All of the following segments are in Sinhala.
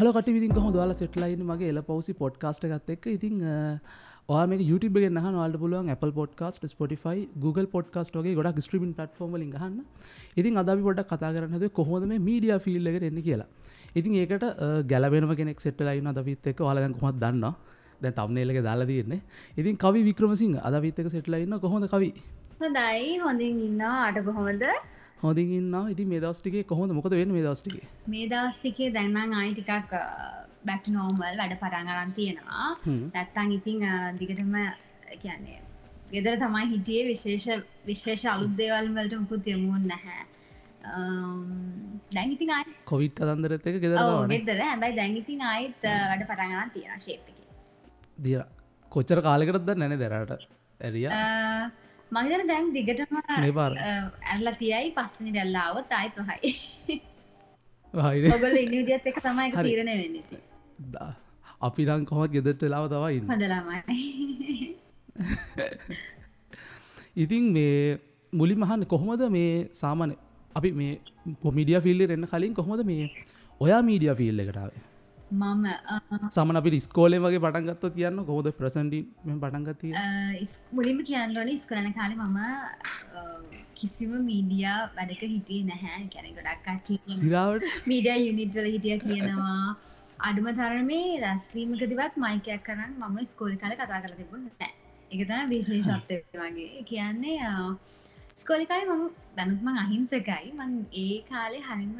හලකට විදින් කොහ දල සෙටලයින් මගේ එල පවසි පොඩ්කාස්ට ගත් එක් ඉතින් ඔයා මේ YouTube ගෙන් නහ නල්ට පුළුවන් Apple podcast Spotify Google podcast වගේ ගොඩක් ස්ට්‍රීමින් පටෆෝර්ම ගහන්න ඉතින් අදි පොඩක් කතා කරන්නද කොහොද මේ මීඩිය ෆිල්ල එක එන්න කියලා. ඉතින් ඒකට ගැලබෙනම කෙනෙක් සෙට්ලයින්න අදවිත් එක හලගන් කොමත් දන්න දැ තම්නේලක දාලා තියන්නේ. ඉතින් කවි වික්‍රමසිංහ අදවිත් එක සෙටලයින්න කොහොඳ කවි? හොඳයි. හොඳින් ඉන්න අට කොහොමද? හොඳින්න ඉති මේ දස්ටිගේ කොහොඳ මොකද වෙන මේ දස්ටිගේ මේ දස්ටිකේ දැන්නම් අයි ටිකක් බැක් නෝමල් වැඩ පටන්ගරන් තියෙනවා. නැත්තං ඉතිං දිගටම කියන්නේ ගෙදර තමයි හිටියේ විශේෂ විශේෂ අලුද්දේවල් වලට මුකුත් යමුන් නැහැ. දැංගිතින් අයි කොවිට් කතන්දරත් එක ගෙදර ගෙදර. හැබයි දැංගිතින් අයිත් වැඩ පටන්ගරන් තියෙන ශේප්ක දිය කොච්චර කාලකරත්ද නැන දෙරට? ඇරිය මහිතන දැන් දිගටම ඇල්ල තියයි. පස්සනි දැල්ලාව තයි පහයි. ඔගල ඉනිදියත් එක තමයි තීරණය වෙන්න අපි රං කොහොත් ගෙදට වෙලාව තවයි හොඳලාමයි ඉතින් මේ මුලි මහන්න කොහොමද මේ සාමාන අපි මේ පොමිඩිය ෆිල්ලි එන්න කලින් කොහොමද මේ ඔයා මීඩිය ෆිල්ල එකටාවේ මම සමන අපි ස්කෝලේ වගේ පටන්ගත්ත තියන්න කොහොද ප්‍රසන්ඩි පටන්ගතිය මුලින්ම කියන්නලොන ස්කරන කාලෙ මම කිසිම මීඩියා වැඩක හිටිය නැහැ. කැන ගොඩක් මීඩිය යුනිට්වල හිටිය කියනවා. අඩුම තරමේ රැස්වීමකදිවත් මයිකයක් කරන්න මම ස්කෝල කාල කතා කල තිබුණ නෑ එකතම විශේෂත්වය වගේ. කියන්නේ ස්කෝලිකායි මං දැනුත්මං අහිංසකයි. මං ඒ කාලේ හරිම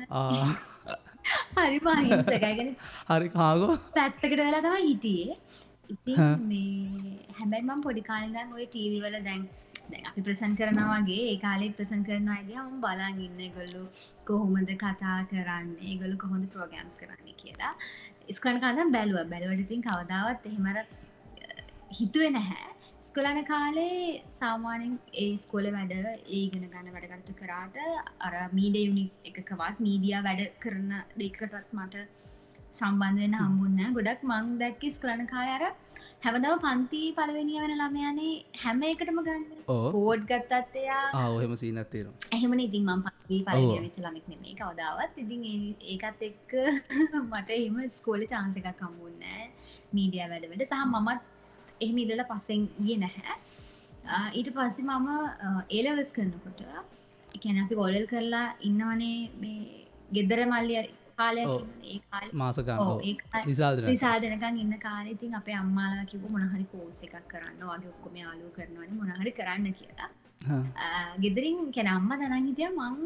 හරි පහිංසකගෙන හරි කාගෝ. පැත්තකට වෙලා තම හිටියේ. ඉති මේ හැබැයි මම් පොඩිකාලදන් ඔය ටීවි වල දැන් අපි ප්‍රසන් කරනවාගේ ඒ කාලේ ප්‍රසන් කරන අයිද හම් බලාන් ඉන්න ගොල්ලු කොහොමද කතා කරන්නේ ගොලු කොහොඳ ප්‍රෝගෑම්ස් කරන්න කියලා. ස්කරන කාදම් බැලුව? බැලුවටඉතින් කවදාවත් එහෙමර හිතුවේ නැහැ ස්කොලන කාලේ සාමානෙන් ඒ ස්කොල වැඩ ඒගෙන ගන්න වැඩගත්තු කරාට අර මීඩ යුනි එකකවත් මීඩිය වැඩ කරන දෙකටත් මට සම්බන්ධවෙන හම්බුන්න ගොඩක් මං දැක්ක ස්කලන කායර හැවදාව පන්ති පලවෙනිය වෙන ළමයනේ හැම එකටම ගන්න ඕෝඩ් ගත්තත්තයා ආහෙම සීනත්තේරු එහෙමන ඉතින් මං පන්ති පලවිය වෙච්ච ලමෙක් නෙමේ කවදාවත්. ඉතින් ඒකත් එක්ක මට එම ස්කෝල චාන්සකක් කම්බුන්නෑ මීඩිය වැඩවට සහ මමත් එහෙම ඉල්ලල පස්සෙන් ගිය නැහැ. ඊට පස්සේ මම ඒලවස් කරනකොට එකැන අපි ගොලල් කරලා ඉන්නවනේ මේ ගෙදර මල්ලිය කාලය මාසකා විසාදනකන් ඉන්න කාලෙතින් අපේ අම්මාලා කිව මොනහරි කෝස එකක් කරන්න වගේ ඔක්කොම යාලු කරනවන මොනහරි කරන්න කියලා. ගෙදරින් කැන අම්ම දනන් හිටිය මං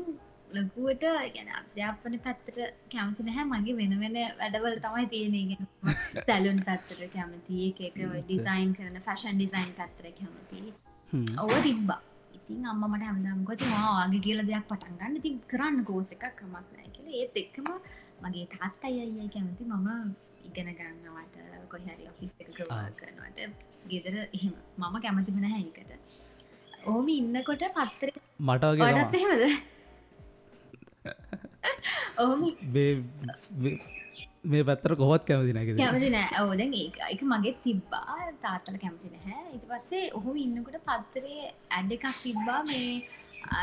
ලකුවට ගැන අධ්‍යාපන පැත්තට කැමති නැහැ. මගේ වෙන වෙන වැඩවල තමයි තියෙනගෙන සැලුන් පැත්තට කැමති එක ඩිසයින් කරන ෆැෂන් ඩිසයින් පැත්තර කැමති. ඔව තිබ්බා. ඉතින් අම්ම මට හැමදම්ගොති මවාගේ කියල දෙයක් පටන්ගන්න ති කරන්න කෝස එකක් කමක් නෑ කියල. ඒත් එක්කම මගේ තාත්ත අයයි කැමති මම ඉගෙන ගන්නවට කොහරි ඔෆිස් එක කරනවට. ගෙදර එහෙම මම කැමතිබෙන හැකට ඕම ඉන්නකොට පත්තර මට ගඩත් එහෙමද ඔහොම මේ පැත්තර කොහොත් කැමති නැක කැමති නෑ ඕදැන් ඒ එක මගේ තිබ්බා. තාත්තල කැමති නැහැ. ඉති පස්සේ ඔහු ඉන්නකොට පත්තරේ ඇඩ එකක් තිබ්බා. මේ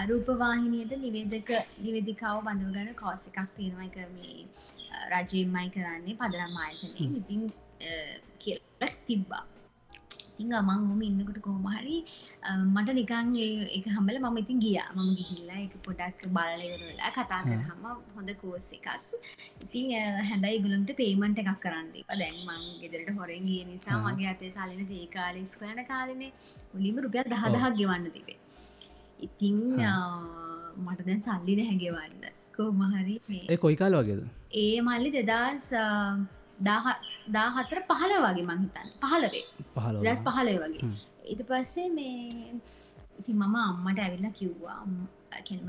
රූපවාහිනියට නිවේදක නිවේදිකාව බඳව ගන කෝස එකක් තියෙනවා. එක මේ රජයම්මයි කරන්නේ පදනම් ආයතනය ඉතින් කියල තිබ්බා ඉතිං අමං හොම ඉන්නකොට කෝමහරි මට නිකන් එක හමල මම ඉතින් ගිය. මම ගිහිල්ලා එක පොඩක් බලලවරලා කතා කරහම හොඳ කෝස එකක්. ඉතින් හැබැයි ගුලන්ට පේමන්ට එකක් කරන්නේ දැන් මං ගෙදරට හොරෙන් ගිය නිසා මගේ අතේ සාලින ඒ කාලෙස් කරන කාලනේ මුලිම රුපියල් දහදහක් ගෙවන්න තිබේ. ඉතිං මට දැන් සල්ලි නැහැගෙවන්න කෝමහරි ඒ කොයි කාල වගේද? ඒ මල්ලි දෙදස් දා හතර පහල වගේ මංහිතන් පහලවේ දස් පහලය වගේ. ඊට පස්සේ මේ ඉති මම අම්මට ඇවිල්ලා කිව්වා.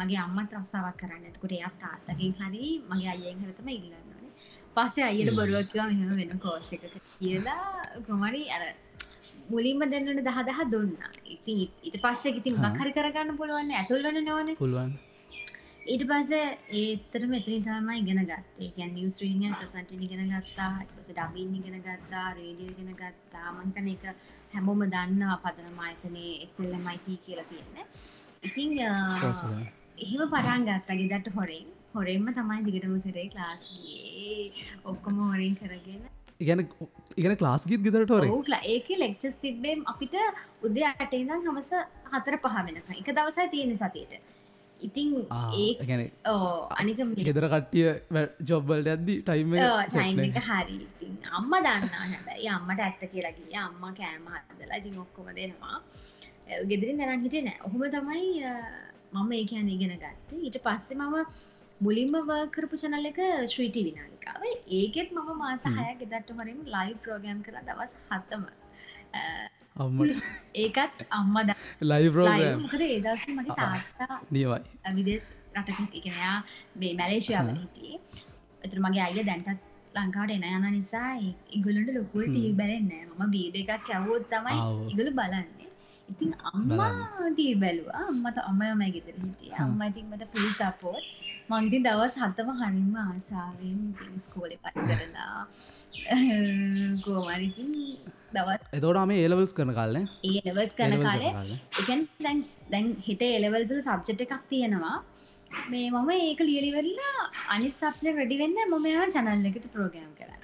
මගේ අම්මත් රස්සාාවක් කරන්න ඇතකොට එයක් තාත්තකින් හරි මගේ අයෙන් හරතම ඉල්ලන්නන පස්සේ අයට බොරුවත්කා මෙහම වෙන කෝස එක කියලා. කොමරි අර මුලින්ම දෙන්නට දහදහ දුන්න. ඉති ඉට පස්සේ ඉතින් මකරි කරගන්න පුළුවන් ඇතුල්වන නොවන පුළුවන් ඊට පස ඒතර මෙතරින් තම ඉගෙන ගත්තේ. ගැන් නිියස්ත්‍රීනියන් ප්‍රසන්ට ඉගෙන ගත්තා. පස ඩබින් ඉගෙන ගත්තා රේඩිය ඉගෙන ගත්තා. මංතන එක හැමෝම දන්නවා පදන මාතනය එක්සල්ලමයිට කියලා තියෙන ඉතිං එහෙම පටන් ගත්තා ගෙදට හොරෙන්. හොරෙන්ම තමයි දිගටම කරේ ක්ලාස්ගේ ඔක්කොම හොරින් කරගෙන. ඉගැන ඉගෙන ක්ලාස් ගීත් ගෙදරට ඔවුලා ඒක ලෙක්චස් තිබ්බේම් අපිට උදේ අටඉදම් හමස හතර පහ වෙනක එක දවසයි තියෙන සතියට ඉතිං ඒ ඕ අනික ගෙදර කට්ටිය ජොබ්බල්ට ඇද්දි ටයිම එක හරි. ඉතින් අම්ම දන්න හැබැයි අම්මට ඇත්ත කියලාගිය අම්ම කෑම හදලා ඉතින් ඔක්කොම දෙනවා. ගෙදරින් දැනන් හිටේ නෑ. ඔහොම තමයි මම ඒ කියන්න ඉගෙන ගත්ත. ඊට පස්සේ මම මුලින්ම වර්කරපු චනල එක ශ්‍රීටි විනාලිකාව ඒකෙත් මම මාස හය ගෙදට හොරින් ලයි් ප්‍රෝගම් කර දවස් හත්තම අම්ම. ඒකත් අම්ම ලයිබ්‍රෝගම් මොකද ඒදස මගේ තාත්තා නියවයි විදෙස් රටක එකනයා බේ මැලේශයාවල හිටියේ. එතුර මගේ අය දැන්ටත් ලංකාට එන යන නිසා ඉගුලට ලොකුල් ටී බැලෙන්න ම බීඩ එකක් ඇවෝත් තමයි ඉගුල බලන්නේ. ඉතින් අම්මා දී බැලවා. අම්මට අම්මයමයි ගෙතර හිටිය. අම්ම ඉතින්මට පුලි සපෝට් මංති දවස් හතම හනින්ම ආසාාවෙන් ස්කෝලෙ පට කරලා කෝමරිතින් දවස්. එතෝට මේ ඒලවල්ස් කරන කාලන ඒ ලෙවල්ස් කන කාලේ. එකන් දැන් දැන් හිට එලවල්සල් සබ්ජෙට් එකක් තියෙනවා. මේ මම ඒක ලියලිවෙල්ලා අනිත් සබ්ජෙක් රඩි වෙන්න මම යා චනල්ල එකට ප්‍රෝග්‍රම් කරන්න.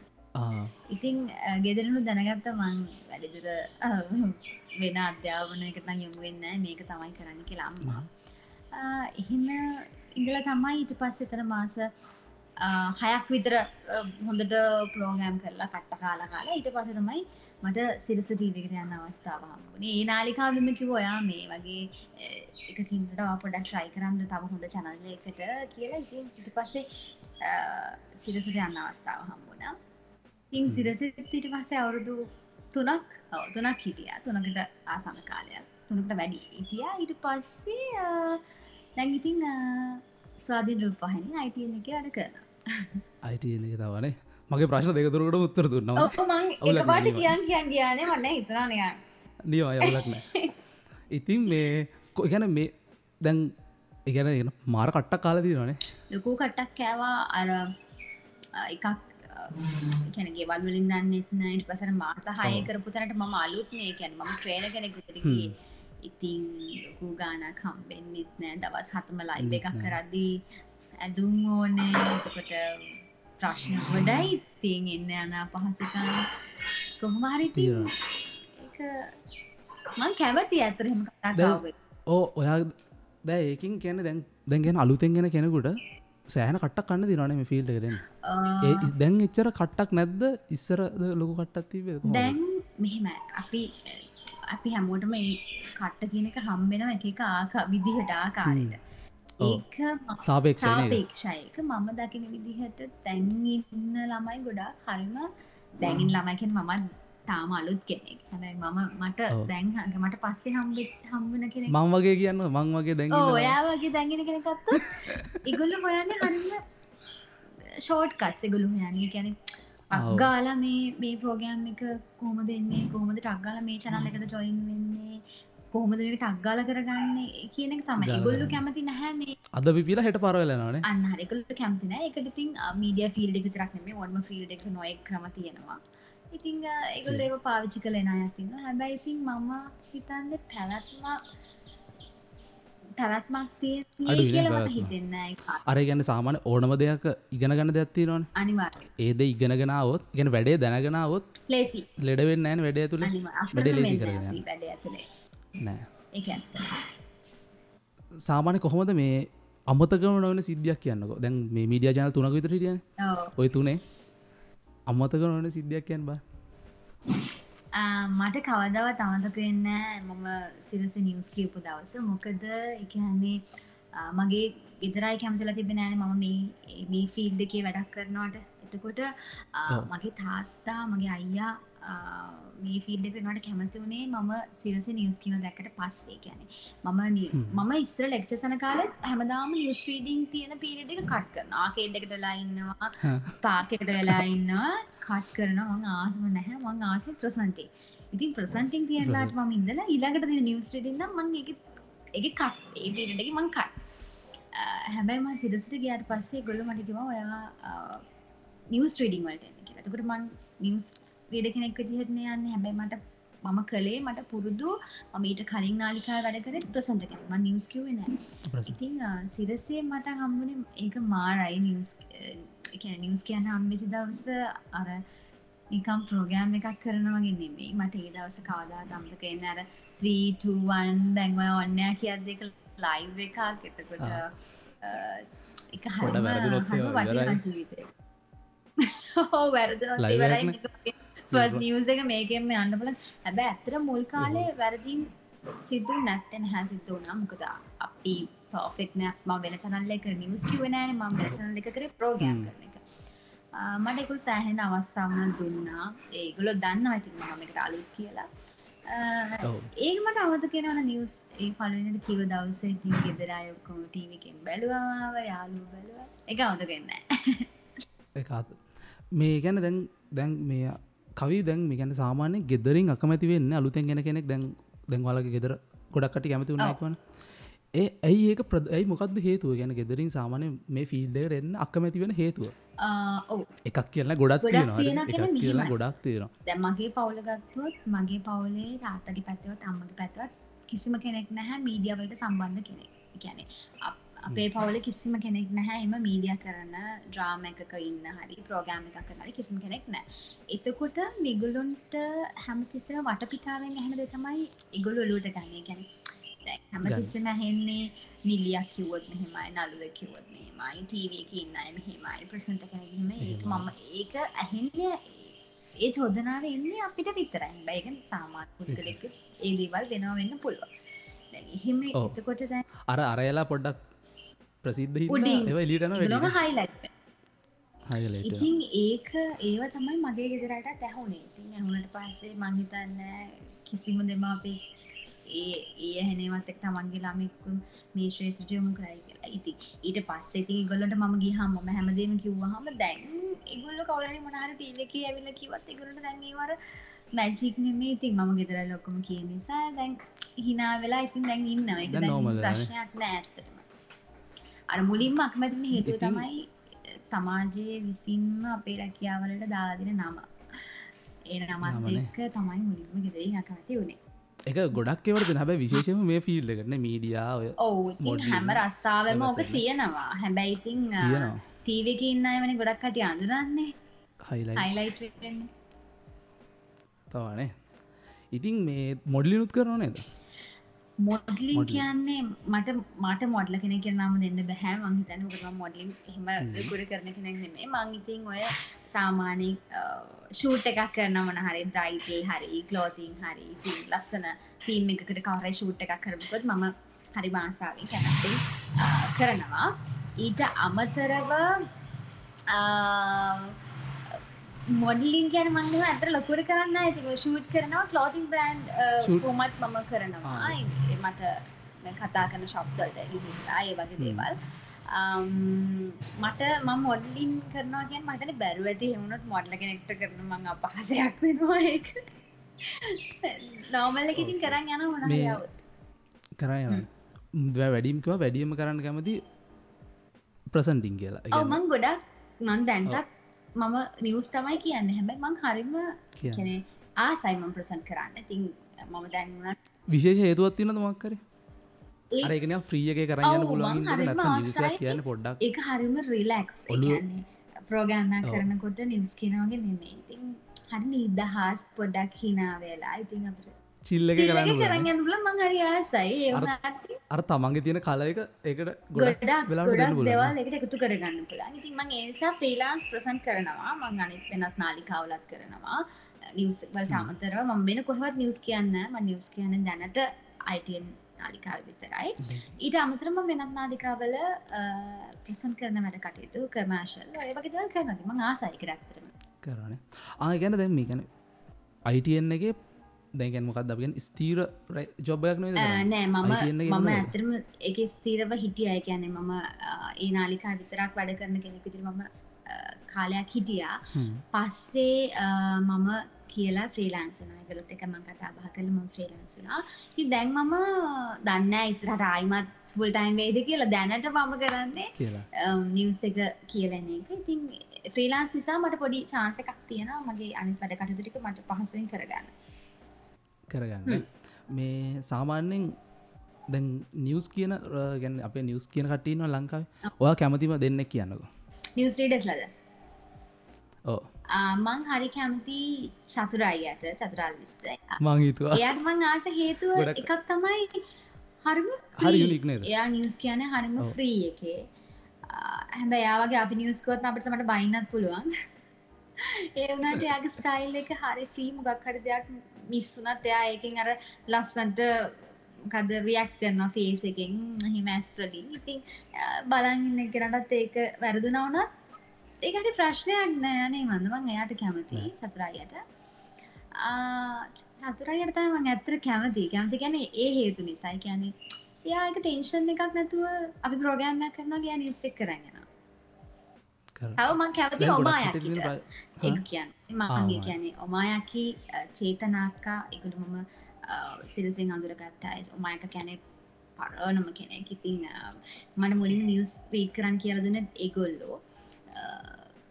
ඉතින් ගෙදරනු දැනගත්ත මං වැඩිදුර වෙන අධ්‍යාපනයකට යොමු වෙන්න මේක තමයි කරන්න කියලාම්මා එහෙම ඉඳල තමයි ඊට පස්ස එතන මාස හයක් විතර හොඳට ප්‍රෝගෑම් කරලා කට්ට කාලා කාලා ඊට පස තමයි මට සිරස ටීවිකට යන්න අවස්ථාව හම්බුණේ ඒ නාලිකාවම කිව ඔයා මේ වගේ එකකින්ට පොඩක් ශ්‍රයි කරන්න තම හොඳ චනල්ල එකට කියලා. ඉතින් ඉට පස්සේ සිරසට යන්න අවස්ථාව හම්බුණා. ඉන් සිරස ඊට පස්සේ අවුරුදු තුනක් තුනක් හිටිය. තුනකට ආසම කාලයක්. තුනකට වැඩි ඉටිය ඊට පස්සේ දැංගිතින් ස්වාධීන රූපහනි අයිතියන එක වැඩ කරන අයිටන එක තවනේ මගේ ප්‍රශ්න දෙකතුරකට උත්තර දුන්නවා පාට කියන් කියන් කියනේ වන්න හිතරනය නිය අයවලක් නෑ ඉතින් මේ කොගැන මේ දැන් ඉගැන එන මාර කට්ටක් කාලදී නොනේ ලොකූ කට්ටක් කෑවා. අර එකක් කැනගේ වල්වලින් දන්නෙත්න ඉට පසර මාස හය කරපු තැනට මම අලුත්නය කැන ම ට්‍රේන කෙනෙකුතරගේ ඉතින් ලොකු ගානක් හම්බෙන්න්නෙත් නෑ. දවස් හතම ලයිබ එකක් කරද්දී ඇදුම් ඕනේ. එතකොට ප්‍රශ්න ගොඩයි ඉතින් එන්න යන පහසකන් කොහොමහරි මං කැමති ඇතරහෙම කතාව ඕ ඔයා දැ ඒකින් කියන දැන් දැන්ගෙන අලුතෙන්ගෙන කෙනෙකුට සෑහන කට්ටක් කන්න දිනනේ ෆිල්ට කරෙන ඒ දැන් එච්චර කට්ටක් නැද්ද? ඉස්සර ලොකු කට්ටක් තිබේ දැන් මෙහෙම අපි අපි හැමෝටම ඒ කට්ට කියනක හම්බෙන එක ආක විදිහට ආකාරයට ඒක සාපේක්ෂයක මම දකින විදිහට තැන්ඉන්න ළමයි ගොඩා හරිම දැගින් ළමයිකෙන් මමත් තාම අලුත් කෙනෙක්. හැබයි මම මට දැන් මට පස්සේ හම්බෙත් හම්බන කෙනෙ මං වගේ කියන්න මං වගේ දැන් ඔයා වගේ දැගෙන කෙනෙකත්ත ඉගොල්ල හොයන්න හරිම ෂෝට් කට්ස ගොලු හයන්නේ. කැනෙ අක්ගාලා මේ මේ ප්‍රෝගෑම් එක කොහොම දෙන්නේ කොහොමද ටක්ගාල මේ චනල්ලකට ජොයින් වෙන්නේ කොහොමද මේක ටක්ගාල කරගන්න කියන තම ගොල්ලු කැමති නැහැ මේ. අද පිපිලා හෙට පරවලනනේ අන්න හරිකල් කැමතින එකට තින් මීඩිය ෆිල්ඩ එක තරක්නෙම ඔන්ම ෆිල්ඩ එක නොයෙක් ක්‍රම තියෙනවා ඉතිං ඒගොල්ල ඒව පාවිච්චි කළ නායතින්න හැබැයි ඉතින් මම හිතන්න පැවැත්ම පැවැත්මක් තිය කියලමට හිතෙන්න අර ගැන සාමාන ඕනම දෙයක් ඉගෙන ගන්න අනිවා ඒද ඉගෙනගෙනාවොත් ගෙන වැඩේ දැනගෙනාවොත් ලේසි ලෙඩවෙන්න නෑන වැඩේ තුළ වැඩේ ලේසි කරගෙන නෑ. සාමානය කොහොමද මේ අමතකම නොවන සිද්ධියක් කියන්නක? දැන් මේ මීඩිය ජන තුනක විතර හිටිය ඔය තුනේ. අමතක නොවන සිද්ධියක් කියන්න බා. මට කවදාව තමතක වෙන්න මම සිරස නිවස් කියපු දවස. මොකද එකන්නේ මගේ ගෙදරයි කැමතිල තිබෙන නෑන මම මේ මේ ෆිල්් එකේ වැඩක් කරනවාට. එතකොට මගේ තාත්තා මගේ අයියා මේ ෆිල්ඩ කරනට කැමති වුණේ මම සිරස නිවස් කියන දැකට පස්සේ. ගැන මම මම ඉස්ර ලෙක්ච සන කාලත් හැමදාම නිස් ්‍රීඩිං තියෙන පිරිඩ එක කට් කරන ආකේඩ්ඩකට වෙලා ඉන්නවා පාකෙකට වෙලා ඉන්නවා කට් කරන මං ආසම නැහැ. මං ආසම ප්‍රසන්ටේ ඉතින් ප්‍රසන්ටිං තියලාට ම ඉදලා ඉලාකට තින නිවස් ්‍රඩින්න මං එක එක කට් ඒ පිරිඩකි මං කට් හැබැයි ම සිරසට ගයාට පස්සේ ගොල්ල මටිකිවා ඔයා නිවස් ්‍රඩිං වලට එතකට මං නිවස් ක්‍රඩ කෙනෙක් දිහරන යන්න. හැබැයි මට මම කළේ මට පුරුදු මම ඊට කලින් නාලිකා වැඩ කරේ ප්‍රසන්ට කෙනෙක්. මම නිවුස් කිව්වේ නෑ. ප්‍රස- ඉතින් සිරසේ මට හම්බුනේ ඒක මාරයි නිවස් කියන්න හම්බෙචි දවස අර නිකම් ප්‍රෝගෑම් එකක් කරන වගේ නෙමෙයි. මට ඒ දවස කවදා තමතක එන්න අර 3වන් දැන්ව ඔන්නයා කියත් දෙක ලයිව් එකක්. එතකොට එක පොඩ හරිම වැරදුනොත් හරිම ඒවා ෆස් නිියස් එක මේකෙන්ම යන්න බල හැබැ ඇතර මුල් කාලේ වැරදිම් සිදු නැත්තෙන හැ සිද්ධ වනා මොකද අපි පෝෆෙක් නෑ. ම වෙන චනල්ල එක නිවස් කිවනෑන ම චනල එක කර ප්‍රෝග්‍රම් හ්ම්. කරන එක. ආ, මට එකුල් සෑහෙන අවස්සාාවන දුන්නා. ඒගොලො දන්න ඇතින් මම එකට අලුත් කියලා. ආ, ඔව්. ඒක මට අවද කෙනවන නිවස් ඒ පලනට කිව දවස ඉතින් ගෙදරයොක්කොම ටීවිකෙන් බැලුවාව යාලු බැලුව එක අවදගන්න එකත් මේ ගැන දැන් දැන් මේ කවි දැන් ගැන සාමාන්‍ය ගෙදරින් අකමැති වෙන්න අලුතෙන් ගෙන කෙනෙක් දැන් දැන්වාලගේ ගෙදර ගොඩක්කට කැමති උන්නක්වන ඒ ඇයි ඒක ප්‍රද ඇයි මොකක්ද හේතුව? ගැන ගෙදරින් සාමානය මේ ෆිල්ඩ එන්න අකමැති වෙන හේතුව. එකක් කියන්න ගොඩක් කියලා. ගොඩක් තියෙනවා. දැන් මගේ පවුල ගත්තොත් මගේ පවුලේ තාත්තගේ පැත්තවත් අම්මගේ පැත්තවත් කිසිම කෙනෙක් නැහැ මීඩියා වලට සම්බන්ධ කෙනෙක්. කියන්නේ අප- අපේ පවුලේ කිසිම කෙනෙක් නැහැ එම මීඩියා කරන ඩ්‍රාම එකක ඉන්න හරි ප්‍රෝග්‍රෑම් එකක් කරන හරි කිසිම කෙනෙක් නැහැ. එතකොට මේගොල්ලොන්ට හැමතිස්සෙම වටපිටාවෙන් ඇහෙන දේ තමයි ඒගොල්ලෝ ඔලුවට ගන්න. දැන් හැමතිස්සෙම ඇහෙන්නේ නිලියක් කිව්වොත් මෙහෙමයි නළුවෙක් කිව්වොත් මෙහෙමයි ටීවී එකේ ඉන්න අය මෙහෙමයි එහෙම ඒක මම ඒක ඇහෙන්නේ ඒ චෝදනාව එන්නේ අපිට විතරයි. ඒක සාමාන්‍ය පුද්ගලෙක් ඒ දේවල් වෙනවා වෙන්න පුළුවන්. දැන් එහෙම. එතකොට දැන් අර අරයලා පොඩ්ඩක් ප්‍රසිද්ධ උඩින්. හිද එව ලිටන ඒගොල්ලෝම highlight. හයලට ඉතින් ඒක ඒව තමයි මගේ ගෙදරට ඇහුනේ. ඉතින් ඇහුනට පස්සේ මං හිතන්න කිසිම දෙමාපිය ඒ ඒ ඇහෙනවත් එක් තමන්ගේ ළමෙක් මේ ශ්‍රේෂ්ඨ යොමු කරයි කියලා. ඉති ඊට පස්සේ ඉතින් ඒගොල්ලන්ට මම ගියාම මම හැමදේම කිව්වහම දැන් ඒගොල්ලෝ කවුරුහරි මොන හරි ටීවී එකේ ඇවිල්ලා කිව්වත් ඒගොල්ලන්ට දැන් ඒවර මැජික් නෙමෙයි. ඉතින් මම ගෙදර ඔක්කොම කියන නිසා දැන් hina වෙලා ඉතින් දැන් වෙලානේ. ප්‍රශ්නයක් නෑ ඇත්තටම අර මුලින්ම අකමැති වෙන හේතුව තමයි සමාජයේ විසින්ම අපේ රැකියාවලට දාදින නම. ඒ නමත්. එක්ක තමයි මුලින්ම ගෙදරින් අකමැති වුණේ එක ගොඩක් එවට හැබ විශේෂම මේ ෆිල්ඩ කරන මීඩියා ඔය ඔව් හැම රස්සාාවම ඕක තියෙනවා. හැබැයි ඉතින් තියෙනවා. ටීවක ඉන්න අයවනි ගොඩක් කට අඳුරන්නේ. හයිලයි හයිලයිට් තවානේ ඉතින් මේ මොඩලිනුත් කරන නේද මොඩලින්. කියන්නේ මට මට මොඩල කෙන කරනම දෙන්න බැහැ මංහිතන හකම මොඩලින් හ්ම්. ගුර කරන කෙනෙක් නෙමේ මංඉතින් ඔය සාමානී ෂූට් එකක් කරන මොන හරි ද්‍රයිටේ හරි කලෝතින් හරි ඉතින් ලස්සන තීම් එකකට කවරයි ෂූට් එකක් කරමකොත් මම හරි මාසාාවෙන් කැනැත්තේ කරනවා ඊට අමතරව මොඩලින් ගැන මංගව ඇතර ලොකුට කරන්න ඇති ෂූට් කරනවා කලෝතින් බ්‍රන්්. කොමත් මම කරනවා. මට කතා කරන ශොප්සල්ට ගිහිල්ලා ඒ වගේ. දේවල්. මට මම මොඩලින් කරනවා ගැන් මතන බැරුව ඇති හෙවුණොත් මොඩල කෙනෙක්ට කරන මං අපහසයක් වෙනවා ඒක. නෝමල්ල ඉතින් කරන්න යන මේ යවත් කරන්න යන වැඩීම්කව වැඩියම කරන්න කැමති ප්‍රසන්ටිං කියලා. මං ගොඩක් මන් දැන්ටත් මම නිවස් තමයි කියන්න. හැබැයි මං හරිම කියන්නේ. කැනෙ ආසයිමම් ප්‍රසන්් කරන්න. ඉතින් මම දැන්වුණත් විශේෂ හේතුවත් තියන මක්කර ඒ- අරගෙන ්‍රිය එක කරන්න. විසයක් කියන්න පොඩ්ඩක්. ඒක හරිම රිලක්ස් ඔව්. කරනකොට නිවස් කියනවගේ නෙමේ ඉතින් හරි නිදහස් පොඩ්ඩක් හිනා වෙලා ඉතින් අපට චිල්ල එක කරන්න හරි ආසයි. අර- තමන්ගේ තියෙන කල එක ඒකට ගොඩක්. දෙවල් එකට එකතු කරගන්න පුළන් ඉතින් මං ඒසා ෆ්‍රීලාන්ස් ප්‍රසන්් කරනවා. මං අනිත් වෙනත් නාලිකාවලත් කරනවා. නිවස් වලට හ්ම්. අමතරව මම වෙන කොහවත් නිවස් කියන්න ම නිවස් කියන්න දැනට අයිටන් නාලිකාව විතරයි. ඊට අමතරම වෙනත් නාලිකාවල ප්‍රසන් කරන වැඩ කටයුතු කර්මාශල් ඔය වගේ දවල් කරනති ම ආසයික රැක්තරම කරන ආ ගැන දැම් මේ ගැන අයිටන් එක දැගැන් මොකක් දගෙන ස්තීර ජොබයක් නොද නෑ මම මම? ඇතරම එක ස්තීරව හිටිය. අය කියන්නේ මම ඒ නාලිකා විතරක් වැඩ කරන කෙනෙකුතිර මම කාලයක් හිටියා. පස්සේ මම කියලා ෆ්‍රීලාන්සන ගලුත් එක මං කතා බහ කළ ම ෆ්‍රීලාන්සනා දැන් මම දන්න ඉස්රට ආයිමත් ෆුල් ටයිම් වේද කියලා දැනට මම කරන්නේ නිවස් එක කියලන එක. ඉතින් ෆ්‍රීලාන්ස් නිසා මට පොඩි චාන්ස එකක් තියෙන මගේ අනි වැඩ කටතුරික මට පහසුවෙන් කරගන්න කරගන්න. මේ සාමාන්‍යෙන් දැන් නිියස් කියන ගැන අපේ නිියස් කියන කටීන ලංකාව. ඔයා කැමතිම දෙන්න කියන්නක. නිවස් රීඩස්ලද ඕ මං හරි කැමති චතුරායියට චතුරාල් විස්ත මංහිතුවා එයට මං ආස හේතුව එකක් තමයි හරිම හරි යුනික් නේද? එයා නිියස් කියන හරිම. ෆ්‍රී එකේ. හැබ යාවගේ අපි නිියස්කෝත් අපට මට බයිනත් පුළුවන්. ඒ වනට යාගේ ස්ටයිල් එක හරි ෆී මොගක් හරි දෙයක් මිස්සුනත් එයා ඒකින් අර ලස්සන්ට කද රියක් කරන්න ෆේස එකෙන්. හිමැස්වලින් ඉතින් බලන්න කරටත් ඒක වැරදුනවනත් ඒකට ප්‍රශ්නයක් නෑනේ මඳවන් එයාට කැමති චතුරායට චතුරයට තම ඇත්තර කැමති කැමති ගැන ඒ හේතු නිසයි. කියන්නේ එයාක ටෙන්ෂන් එකක් නැතුව අපි ප්‍රෝගෑම්මයක් කරනවා ගැන නිස්සෙක් කරගෙන තව මං කැමති ඔමායකිට. ඒ කියන්න මගේ කියන්නේ ඔමායකි චේතනාක්කා එකතු මම සිරසිෙන් අඳුරගත්තා ඔමායක කැනෙ පරනම කෙනෙක්. ඉතින් මට මුලින් නිියස් වීක් කරන්න කියලදන ඒගොල්ලෝ.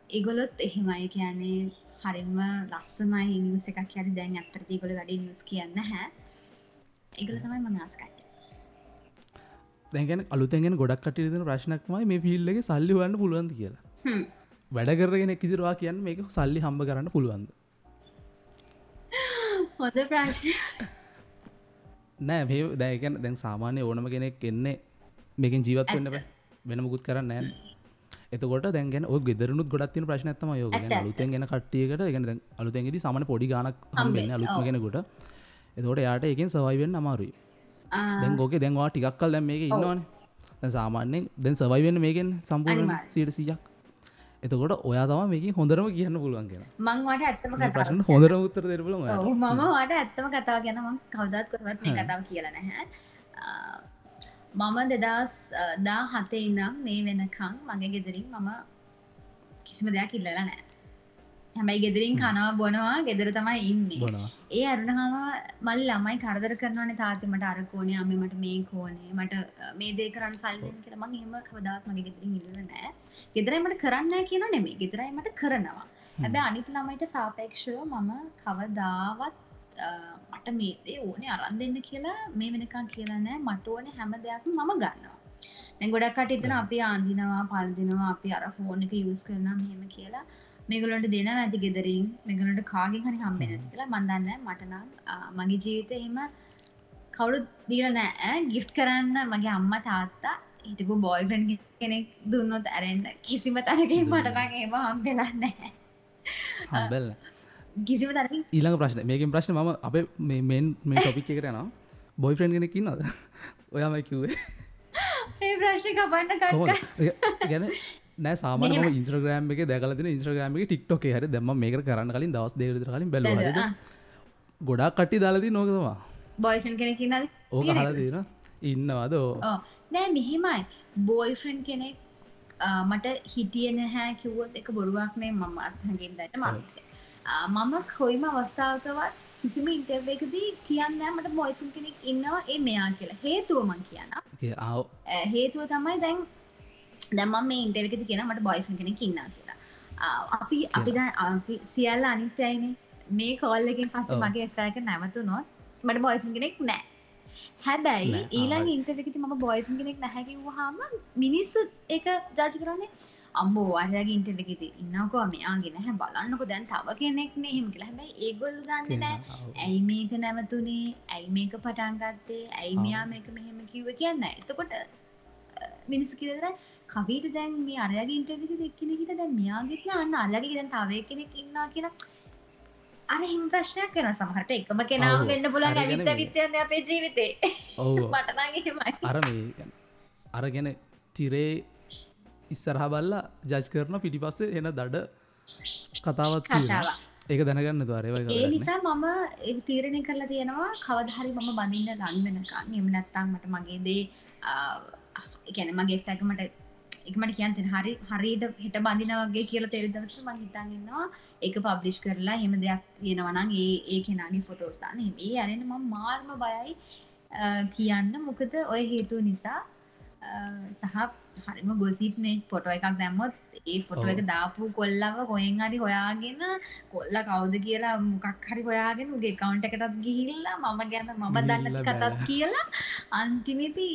ඒගොලොත් එහෙමයි. කියන්නේ හරිම ලස්සමයි නිවස එකක් කියරි දැන් ඇත්තරති ගොල වැඩි නිස් කියන්න හැ ඒගල තමයි මං ආස්කයි දැගෙන අලුතැගෙන ගොඩක් කටයුතුන ප්‍රශ්නක්මයි මේ ෆිල්ලගේ සල්ලි වන්න පුළුවන්ද කියලා වැඩ කරගෙන කිදිරවා කියන්න මේක සල්ලි හම්බ කරන්න පුළුවන්ද? ප්‍රශ්න නෑ මේ දැකැන දැන් සාමානය ඕනම කෙනෙක් එන්නේ මේකින් ජීවත් වන්න වෙන මුකුත් කරන්න නෑ එතකොට දැන්ගෙන ඔ ගෙදරනුත් ගොඩත් තින ප්‍රශ්නත්තම යෝග. අලුතෙන් ගෙන කට්ටියකට ගෙන අලුතැන්ගෙදි සමන පොඩි ගනක් හම්බෙන්න අලුත්ම ඔව්. කෙනෙකුට. එතකොට යාට එකෙන් සවයිවෙන් අමාරුයි. දැන් ගෝක දැන්වා ටිකක්කල් දැම් මේක ඉන්නවාන. සාමාන්‍යෙන් දැන් සවයිවෙන්න මේකෙන් සම්පූර්ණ. සීට සියක් එතකොට ඔයා තම මේකින් හොඳරම කියන්න පුළුවන් කියෙන මං වට ඇත්තම ප්‍රශ්න හොඳර උත්තර දෙරබල ඔව් මම වාට ඇත්තම කතාව ගැන මං කවදත් කොවත් මේ. කතාව කියලා නැහැ. මම දෙදස් දා හතේ ඉනම් මේ වෙනකං මගේ ගෙදරින් මම කිසිම දෙයක් ඉල්ලලා නෑ හැබැයි ගෙදරින් හ්ම්. කනවා බොනවා ගෙදර තමයි ඉන්නේ. ඒ අරුණහම මල් ළමයි කරදර කරනවන තාතිමට අරකෝනේ අම මට මේ කෝනේ. මට මේ දේ කරන්න සල්ලෙන් කියලා මං එහෙම කවදාත් මගේ ගෙදරින් ඉල්ල නෑ. ගෙදරයි මට කරන්න කියන නෙමේ ගෙදරයි මට කරනවා. හැබැ අනිත් ළමයිට සාපේක්ෂව මම කවදාවත් මට මේ දේ ඕනේ අරන් දෙන්න කියලා මේ වෙනකං කියලා නෑ. මට ඕනේ හැම දෙයක්ම මම ගන්නවා. දැන් ගොඩක් කට ඉතන අපි ආන්දිනවා පල්දිනවා අපි අර ෆෝන් එක යස් කරන මෙහෙම කියලා මේගලට දෙන ඇති ගෙදරින්. මෙගලට කාගෙන් හරි හම්බෙන හ්ම්. කියලා මන්දන්න මටනම් මගේ ජීවිත එහෙම කවුරු දීල නෑ ගිෆ් කරන්න මගේ අම්ම තාත්තා හිටපු බොයිෆන් කෙනෙක් දුන්නොත් ඇරෙන්න්න කිසිම තරකින් දුන්නේ. මටනං ඒම හම්බෙලන්න හම්බෙල්ල කිසිම තරකින් ඊළඟ ප්‍රශ්න. මේකින් ප්‍රශ්න ම අප මෙන් මේ ටොපික් එකට නවා බොයිෆ්‍රන්් කෙනෙක් නද ඔයාමයි කිව්වේ. ඒ ප්‍රශ්ි කපන්න ගැන නෑ සාමාන මෙහෙම. ඉන්ස්්‍රග්‍රම් එක දැකලතින ඉන්ස්්‍රග්‍රම එක ටික්ටොක හරි දෙම මේක කරන්න කලින් දවස් දෙවර කලින් බැල ගොඩක් කට්ටි දාලදී නොකවා බොයිෆන් කෙනෙක් නද ඕක තියෙනවද? හල දීන ඉන්නවාද නෑ මෙහෙමයි. බෝයිෆන් කෙනෙක් මට හිටිය නැහැ කිව්වොත් එක බොරුවක්නේ මම අත්හගෙන් දට මන්සේ මම කොයිම අවස්ථාවකවත් කිසිම ඉන්ටර්වේකදී කියන්න මට බොයිෆන් කෙනෙක් ඉන්නවා ඒ මෙයා කියලා. හේතුවමන් කියන්න ආව. අ, හේතුව තමයි දැන් දැම්ම මේ ඉන්ටර්වකති කියෙන මට බොයිෆන් කෙනෙක් ඉන්න කියලා. අපි අපි අපි සියල්ල අනිත්‍යයිනේ. මේ කෝල්ලකින් පස්ස ඔව්. මගේ එෆෑක නැවතුනොත් මට බොයිෆන් කෙනෙක් නෑ හැබැයි ඊළඟ ආ, ඉන්ටර්වකති ම බොයිෆන් කෙනෙක් නැහැකිවහම මිනිස්සු එක ජාජ කරන්නේ අම්බෝ වාරයාගේ ඉන්ටර්වකති ඉන්නකෝ මෙයාගෙන හැ බලන්නක දැන් තව කෙනෙක් නෙහෙම කියලා. හැබැයි ඒගොල්ලු දන්න නෑ ඇයි මේක නැවතුනේ? ඇයි මේක පටන්ගත්තේ ඇයි. මෙයා මේක මෙහෙම කිව්ව? කියන්න එතකොට මිනිස් කියර කවීට දැන් මේ අරයාගේ ඉන්ටර්වික දෙක්කෙනෙකට දැන් මෙයාගෙත් අන්න අල්ලගේ දැන් තවය කෙනෙක් ඉන්නා කියලා. අර හිම ප්‍රශ්නයක් වෙන සමහට එකම කෙනාව. වෙන්න පුලන් ගැන ඇවිත විත්‍යයන්න අපේ ජීවිතේ. මටනගේමයි අර මේ ගැන. අර ගැන තිරේ ඉස්සරහ බල්ලා ජජ් කරන පිටිපස්සේ එන දඩ කතාවත් ඒක දැනගන්න ඒ තුවරය නිසා මම ඒ තීරණය කරලා තියෙනවා කවදහරි මම බඳන්න ලං වෙනකං එම නැත්තං මට මගේ දේ එකැන මගේ ෆැකමට එකමට කියන්තෙන හරි හරිට හිට බඳිනවගේ කියලා තෙරි දවස මං හිතන්ගන්නවා එක පබ්ලිෂ් කරලා හෙම දෙයක් තියෙනවනන් ඒ ඒ කෙනගේ ෆොටෝස්ථාන ඒ අරෙන ම මාර්ම බයයි කියන්න. මොකද ඔය හේතුව නිසා සහ හරිම ගොසිප්නේ පොටෝ එකක් දැම්මොත් ඒ ෆොටෝ එක දාපු කොල්ලව කොයෙන් හරි හොයාගෙන කොල්ල කවුද කියලා මොකක් හරි හොයාගෙන උගේ කවුන්ට එකටත් ගිහිල්ලා මම ගැන මම දන්න කතත්. කියලා අන්තිමිති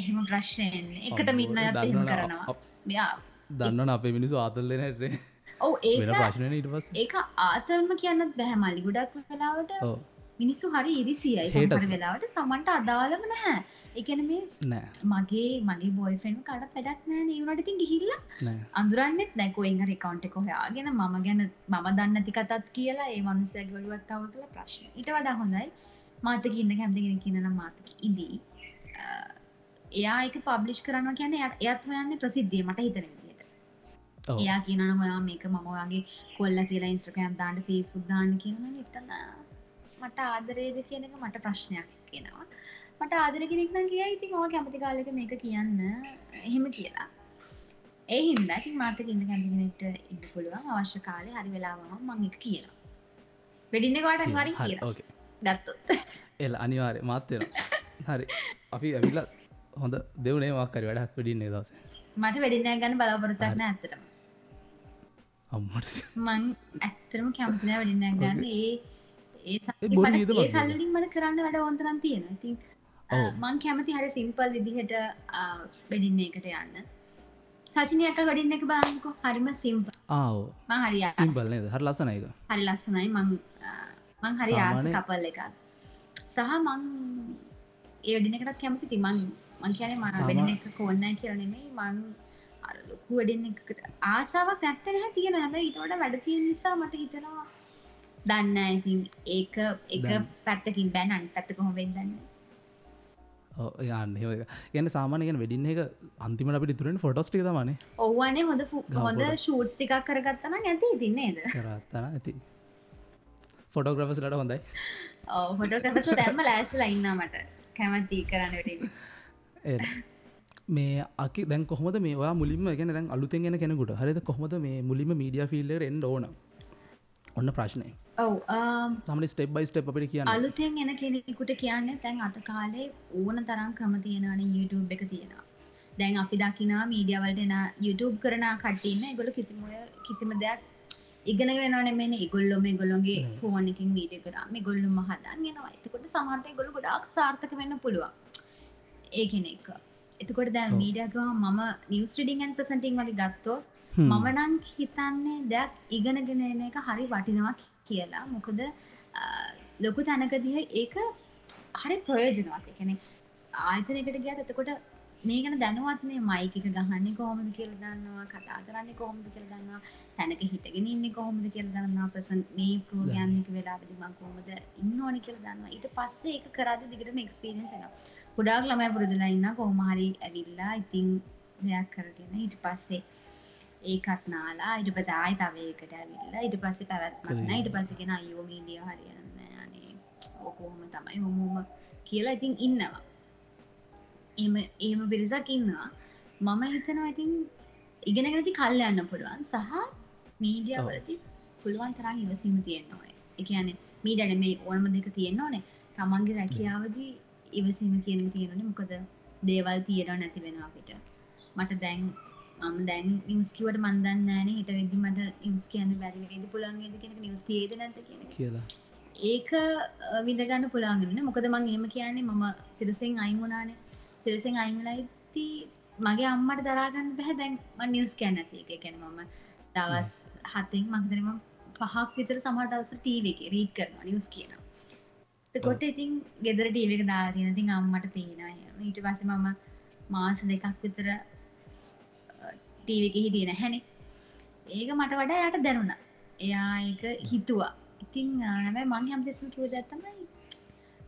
එහෙම ප්‍රශ්නයෙන් එකට මින්න එහෙම කරනවා. මෙයා දන්නන අපේ මිනිසු ආතල්ලෙන හැටේ ඔව වෙන ඒක ප්‍රශ්නන ඉට පස් ඒක ආතරම කියන්නත් බැහැ මල්ලි ගොඩක් වෙලාවට මිනිස්සු හරි ඉරිසියයි. සමහර වෙලාවට. තමන්ට අදාළම නැහැ. එකන මේ නෑ. මගේ මගේ බොයිෆෙන්් කට පැඩක් නෑ නවනට ඉතින් ගිහිල්ල අඳුරන්නෙත් දැකෝ එං රෙකවන්ට කොහයාගෙන මම ගැන මම දන්නති කතත් කියලා ඒ මනුසය ගොලුවත්තාව කළ ප්‍රශ්න. ඉට වඩා හොඳයි. මාතක ඉන්න කැමතිගෙන කියනන මාතක ඉදී එයා එක පබ්ලිෂ් කරනවා කියන එයත් හොයන්න ප්‍රසිද්ධිය මට හිතන විදියට. එයා කියනන ඔයා මේක මමවාගේ කොල්ල කියලා ඉන්ස්ට්‍රකෑම් දාන්න ෆේස්බුක් දාන්න කියන එතන මට ආදරේද කියන එක මට ප්‍රශ්නයක් කෙනවා මට ආදර කෙනෙක් නම් කිය ඉතින් ඕ කැමති කාලක මේක කියන්න. එහෙම කියලා. ඒ හින්දා ඉතින් මාතක ඉන්න කැමතිගෙනෙක්ට ඉන්න පුළුවන්. අවශ්‍ය කාලේ හරි වෙලාවම මං එක කියනවා. වෙඩින්න වාට වරින් කිය ඕක ගත්තොත්. එල් අනිවාරය මාත්‍යන හරි. අපි ඇවිල්ල හොඳ දෙවනේ වාකර වැඩක් පිඩින්නේ දවස. මට වැඩින්න ගන්න බලාපොරොත්තක්න ඇත්තටම. අම්මට මං ඇත්තරම කැමතින වැඩින්න ගන්න. ඒ ඒ සල්ලින් මට කරන්න වැඩ ඕන්තරන් තියෙන ඉතින්. මං කැමති හරි සිම්පල් විදිහට වැඩින්න එකට යන්න. සචනයක ගඩින්න එක බාන්නකෝ හරිම සිම්ප ආෝ මං හරි. සිම්පල් හර ලසන එක හරි ලස්සනයි. මං මං හරි ආස කපල් එකක්. සහ මං ඒඩිනකටත් කැමති ති මං මං කියන මන වැඩින එක කොන්න කියනෙමයි මං ලොකු වැඩින්න එකට ආසාාවක් නැත්තන තියෙන හැබ ඉටට වැඩ තියෙන නිසා මට හිතනවා දන්න ඉතින් ඒක එක. පැත්තකින් බැනන් පැත්ත කොහොම වෙදන්න යන්න ගැන සාමානයගෙන වෙඩින්න එක අන්තිමට අපිට තුරෙන් ෆොටස්ටි තමනේ ඔවනේ හොඳ හොඳ. ෂූට්ස් ටිකක් කරගත්තන ඇති. තින්නේද කරත්තන ඇති. ෆොටෝග්‍රෆස්ලට හොඳයි. හොට කටසු දැම්ම ලෑස්ල ඉන්න මට. කැමති කරන්න වැඩින් ඒ මේ අකි දැන් කොහොමද මේවා මුලින්ම ගැන දැන් අලුතෙන් ගෙන කෙනෙකුට? හරිද? කොහොමද මේ මුලින්ම මීඩිය ෆිල්ලර් එන්ඩ ඕන? ඔන්න ප්‍රශ්නය ඔව් සමනි ස්ටෙප් බයි ස්ටප් අපිට කියන්න අලුතෙන් එන කෙනෙකුට කියන්න තැන් අත කාලේ ඕන තරම් ක්‍රම තියෙනවන YouTube එක තියෙනවා. දැන් අපි දකිනා මීඩියවලට එන YouTube කරන කටන්න ගොල කිසිමය කිසිම දෙයක් ඉගෙන වෙනන මෙන ඉගොල්ලොම ගොලොගේ. ෆෝනකින් වීඩිය කරම ගොල්ලුම හදන්ගෙනවා එතකොට සමහට ගොල ගොඩක් සාර්ථක වෙන්න පුළුවන් ඒ කෙනෙක් එතකොට දැ ඔව්. මීඩියගවා මම නිවස් ටිඩිංගන් ප්‍රසටිං වලි ගත්තෝ හ්ම්. මම නං හිතන්නේ දෙයක් ඉගෙනගෙන එන එක හරි වටිනවා කියලා. මොකද ලොකු තැනකදිය ඒක හරි ප්‍රයෝජනවත්. එකන ආයතනකට ගියත් එතකොට මේ ගැන දැනුවත්නේ මයික ගහන්නේ කොහොමද කියල දන්නවා කතා කරන්නේ කොහොමද කියල දන්නවා තැනක හිටගෙන ඉන්න කොහොමද කියල දන්නවා ප්‍රසන් මේ ප්‍රෝගෑම්ක වෙලාබදිම කොහොමද ඉන්න ඕනි කියල දන්නවා. ඊට පස්සේ එක කරද දිගටම එක්ස්පිරියන්ස් එක ගොඩාක් ළමයි පුරදලා ඉන්න කොහොමහරි ඇවිල්ලා ඉතිං දෙයක් කරගෙන ඊට පස්සේ ඒකත් නාලා ඉට පස ආයි තවයකට ඇවිල්ලා ඉට පස්සේ පැවැත්මන්න. ඉට පසගෙන අයෝ මීඩිය හරියන්න අනේ. ඕකෝහම තමයි හොමෝම කියලා ඉතින් ඉන්නවා. එම ඒම පිරිසක් ඉන්නවා. මම හිතනවා ඉතින් ඉගෙනගති කල්ල යන්න පුළුවන්. සහ මීඩියවලති පුළුවන් තරම් ඉවසීම තියෙන්න ඕනේ. එකන මීඩන මේ ඕනම දෙක තියෙන්න ඕනේ. තමන්ගේ රැකියාවදී ඉවසීම කියන තියෙනන. මොකද දේවල් තියෙන නැති වෙන අපිට. මට දැන් මම දැන් නිවස්කිවට මන්දන්න නෑන හිට වෙදදි මට නිවස් කියන්න බැරි වෙද පුළන්ගේද කෙනෙ නිවස් ඒද නැත කියන කියලා. ඒක අ, විඳගන්න පුළාගන්න මොකද මං ඒම කියන්නේ මම සිරසෙන් අයිමුණනේ සිරසෙන් අයිමලයිති මගේ අම්මට දරාගන්න බැහැ. දැන් ම නිවස් කියන්න ඇති එක. කැන මම දවස් හතෙන් මක්දරම පහක් විතර සමටවස ටීව එක රීක් කරනවා නිවස් කියන කොට ඉතින් ගෙදර ටීව එක දාතින තින් අම්මට පේනය ඊට පස මම මාස දෙකක් විතර ටීව එක හිටියෙන හැනේ ඒක මට වඩා යට දැනුණ. එයා ඒක හිතුවා. ඉතින් හැබැයි මං හම් දෙසම කිව දැත්තමයි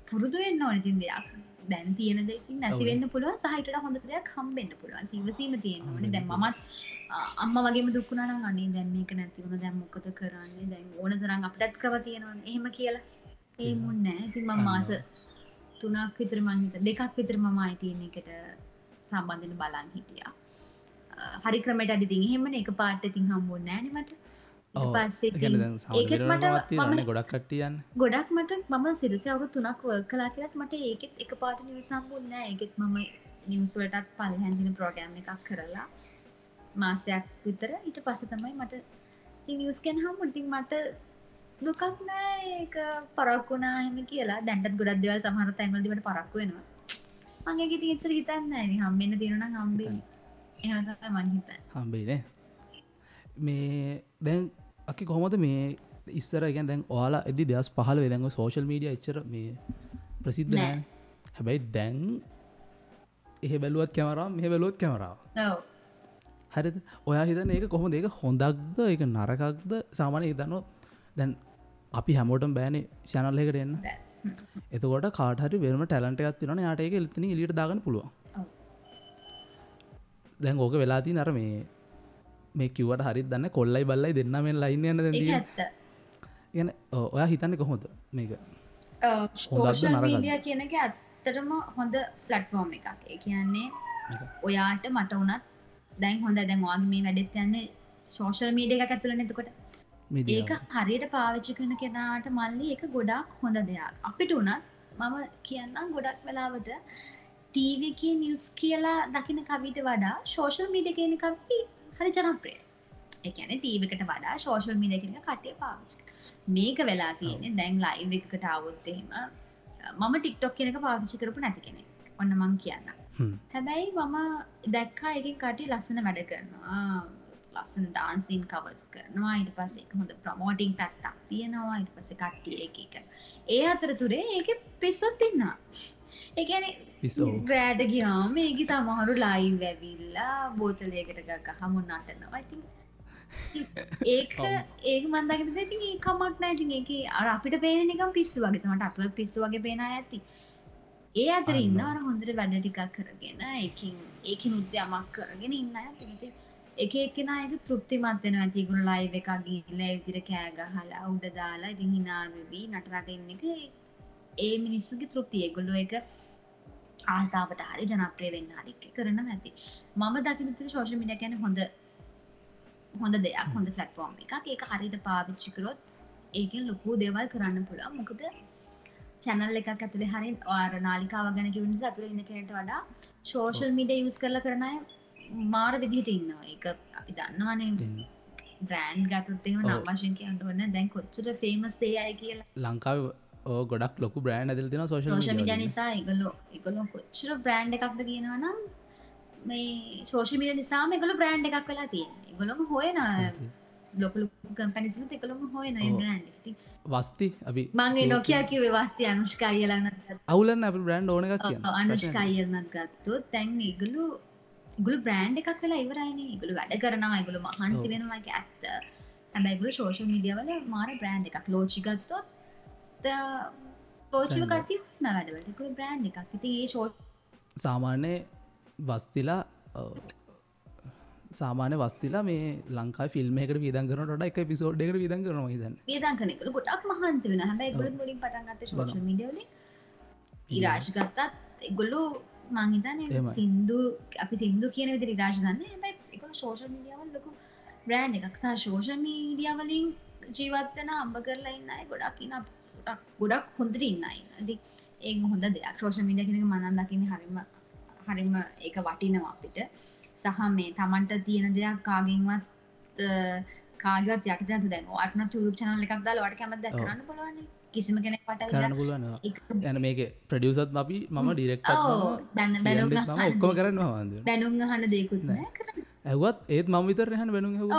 පුරුදු වෙන්න ඕන. ඉතින් දෙයක් දැන් තියෙන දෙකින් නැති වෙන්න පුළුවන්. සහිට හොඳ දෙයක් හම්බෙන්න්න පුළුවන්. තිවසීම තියෙන ඕන. දැන් මත් අම්ම වගේම දුක්ුණන අනේ දැම් මේක නැතිවුණ දැම් මොකද කරන්නේ? දැන් ඕන තරම් අපටත් ක්‍රව තියෙනවා එහෙම කියලා ඒ මුන්න ඉතින් මං මාස තුනක් විතර මංහිත දෙකක් විතර මම අයිතියන එකට සම්බන්ධන බලන් හිටියා. හරි ක්‍රමට අඩි තින් හෙම එක පාට ඉතින් හම්බුන්න නෑනමට ඉතින් දැන් ඒකෙත් මට මම- ගොඩක් කට්ටියන්න ගොඩක් මට මම සිරස අවු තුනක් කලා කියලත් මට ඒකෙත් එක පාට නිවසම්බුන්න ඒකෙත් මම නිවස්වලටත් පල්හැන්දින ප්‍රෝගෑම් එකක් කරලා මාසයක් විතර. ඊට පස තමයි මට නිවස් කැන හම් මුටින් මට දුකක් නෑ ඒක පරක්ුණා හෙම කියලා. දැන්ටත් ගොඩක් දෙවල් සමහර තැන්වලදිට පරක්ව වෙනවා. මගේ තිචර හිතන්න ඇනි හම්බෙන්න තිරන හම්බේ එ මංහිත හම්බේනේ මේ දැන් අපි කොහොමද මේ ඉස්සර ගැන් දැන් ඔයාලා ඇදි දෙස් පහල වෙදැඟ සෝශල් මීඩිය එච්චර මේ ප්‍රසිද්ධ. හැබැයි දැන් එහ බැලුවත් කැමරා මෙහ බැලුවත් කැමරාව හරිද? ඔයා හිතන ඒක කොහොම ඒක හොඳක්ද? එක නරකක්ද? සාමානය හිතන දැන් අපි හැමෝටම් බෑනේ ශනල්ලෙකට එන්න. එතකොට කාටහරි වෙරම ටැලන්ට එකත් තින යාට එක එල්තන ලිට දාගන්න පුළුව. දැන් ඕක වෙලාති නර මේ මේ කිවට හරි දන්න කොල්ලයි බල්ලයි දෙන්නමෙන් ලයින්න යන්න ද ගැන ඔයා හිතන්න කොහොද මේක? සෝෂල් නරකක්ද? මීඩිය කියනක ඇත්තරම හොඳ ෆලට්ෆෝර්ම් එකක්. ඒ කියන්නේ. ඔයාට මට වනත් දැන් හොඳ දැන් වාගේ මේ වැඩෙත් යන්න සෝෂල් මීඩිය එක ඇතුළ නතකොට ඒක හරියට පාවිච්චි කරන කෙනාට මල්ලි එක ගොඩක් හොඳ දෙයක්. අපිට උනත් මම කියන්නම් ගොඩක් වෙලාවට ටීවක නිවස් කියලා දකින කවිට වඩා ශෝෂල් මීඩ කියන කවි හරි ජනප්‍රය එකන තීවකට වඩා ශෝෂල් මීඩ කියන කටය පාවිච් මේක වෙලා තියෙන දැන් ලයිව එකට අවුත්තහෙම මම ටික්ටොක් කියනක පාවිච්චි කරපු නැති කෙනෙ ඔන්න මං කියන්න හැබැයි මම දැක්කා එක කටි ලස්සන වැඩ කරනවා ලස්සන ඩාන්සින් කවස් කරනවා. ඉට පස එක හොඳ ප්‍රමෝටිං පැත්තක් තියෙනවා. ඉට පස කට්ටිය එක එක. ඒ අතර තුරේ ඒක පිස්සොත් ඉන්න එකන පිසෝ ග්‍රෑඩ ගියාම ඒක සමහරු ලයි වැැවිල්ලා බෝතලයකට ගක හමු නටනවා. ඉතින් ඒක. ඒක මන්දකට ති ඒ කමක් නෑති ඒක අර අපිට පේන නිකම් පිස්සු වගේ. සමට අප පිස්සු වගේ පේන ඇති. ඒ අතර. ඉන්න අර හොඳට වැඩ ටිකක් කරගෙන එකින් ඒක මුද්‍යමක් කරගෙන ඉන්න ඇති එක එකන එක තෘප්තිමත් වෙන ඇතිගුණ ලයිව එකක් ගිල්ල ඉතිර කෑගහලා උඩ දාලා ඉතින් හිනාවවී නටරට එන්න එක. ඒ මිනිස්සුගේ තෘප්තිය. ගොල්ලො එක ආසාාවට හරි ජනප්‍රය වෙන්න හරික් කරන ඇති. මම දකිනත ශෝෂ මිඩ ගැන හොඳ හොඳ දෙයක් හොඳ ෆලට්ෆෝර්ම් එකක්. ඒක හරිට පාවිච්චිකරොත් ඒකෙන් ලොකූ දේවල් කරන්න පුළා මොකද චැනල් එකක් ඇතුළේ හරින් ආර නාලිකාව ගැන කිවනිස ඇතුළ ඉන්න කෙනට වඩා ශෝෂල් මිඩ යුස් කරල කරනය මාර විදිහට ඉන්නවා. එක අපි දන්නවානේ. බ්‍රෑන්් ගතත්තෙම. නම්වශයෙන් කියන්නට වන්න දැන් කොච්චර ෆේමස් දේයයි කියලා. ලංකාව ඕ ගොඩක් ලොකු බ්‍රෑන්් ඇදල් තින සෝෂ නිසා එකගොලො එකගොලො කොච්චර බ්‍රෑන්් එකක්ද කියනවනම් මේ සෝෂ මිඩිය නිසාම එකගොල බ්‍රෑන්් එකක් වෙලා තියෙන ගොලොම හොයන ලොකු කම්පැනිසිල එකළොම හොයන. බ්‍රෑන්් වස්ති අපි මගේ නොකයා කිවේ වස්ති අනුෂ්කායිලන්න අවුලන්න අප බ්‍රන්් ඕන කියන්න. අනුෂ්කායිල්නත් ගත්තු තැන් ඉගලු ගුල බ්‍රෑන්් එකක් වෙලා ඉවරයින. ගුළු වැඩ කරනවා ඉගුළු මහන්සි. වෙනවාගේ ඇත්ත. හැබැයිගුල ශෝෂ මීඩියවල මාර බ්‍රෑන්් එකක්. ලෝචිගත්තොත් තැන්ද. කටි නවැඩවලකුල බ්‍රෑන්් එකක්. ඉති ඒ ෂෝට් සාමාන්‍ය වස්තිලා සාමාන්‍ය වස්තිලා මේ ලංකා ෆිල්ම් එකට විදන් කරනට එක පිසෝඩ් එකට විදන් කරනවා හිදන්න වියදන් කනෙකල ගොඩක් මහන්සි වෙන හැබැයි ගොල ඔව්. මුලින් පටන්ගත්ත ශෝෂ බලමු. මීඩියවලින් ඉරාශ ගත්තත් එගොල්ලු මංහිතන. සින්දු අපි සිින්දු කියන විදි රාශ දන්න හැබයි එක ශෝෂ මීඩියවල් ලොකු බ්‍රෑන්් එකක්සා ශෝෂ මීඩියවලින් ජීවත්වන අම්බ කරලා ඉන්නයි ගොඩක් ඉන්න ගොඩක් හොඳට ඉන්නයි ඇති ඒ හොඳ දෙයක්. ශෝෂ මීඩිය කෙනක මනන් දකින හරිම හරිම ඒක වටිනවා අපිට. සහ මේ තමන්ට තියෙන දෙයක් කාගෙන්වත් කාගත් යට දැතු දැන් අටන තුරු චනල එකක් දාල වට කැමද. කරන්න පුළුවන් කිසිම කෙනෙක් පට කරන්න පුළුවන් යන මේක ප්‍රඩියසත් අපි මම ඩිරෙක්ට ඔක්කොම කරන්න හන්ද බැනුම් හන්න දෙකුත් ඇවත් ඒත් මම විතර හන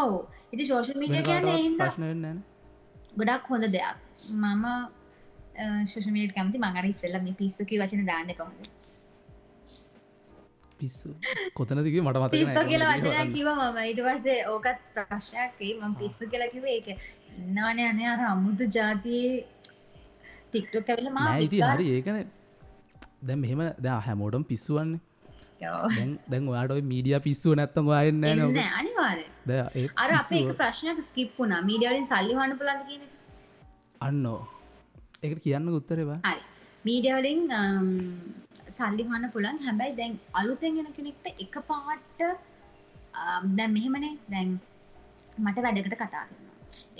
ඔව. ඉති ශෝෂ මීඩිය කියන්න හිද ප්‍රශ්න ගොඩක් හොඳ දෙයක්. මම ශෂමට කැමති මඟර ඉස්සල්ල මේ පිස්සකි වචන දාන්න කොහොද පිස්සු? කොතනදිගේ මට මත පිස්ස කියලා වචනයක් කිව මම. ඉට පසේ ඕකත් ප්‍රශ්නයක්කේ මම පිස්සු කියලකිව ඒක. ඉන්නවන අනය අර අමුතු ජාතියේ ටික්ටොක් ඇවිල මා හරි ඒකන. දැ මෙහෙම ද හැමෝටම් පිස්සුවන්න. දැන් ඔයාට මීඩිය පිස්සුව නැත්තම අයන්න එන්න න අනිවාරය ද අර ප්‍රශ්නයක් ස්කිප් වුණා. මීඩියලින් සල්ලිහන්න පුලන්ද කියන අන්නෝ ඒකට කියන්න උත්තරවා හරි. මීඩියවලින් සල්ලි හන්න පුළන් හැබැයි දැන් අලුතෙන් ගෙන කෙනෙක්ට එක පාට්ට දැන් මෙහෙමනේ. දැන් මට වැඩකට කතා කරනවා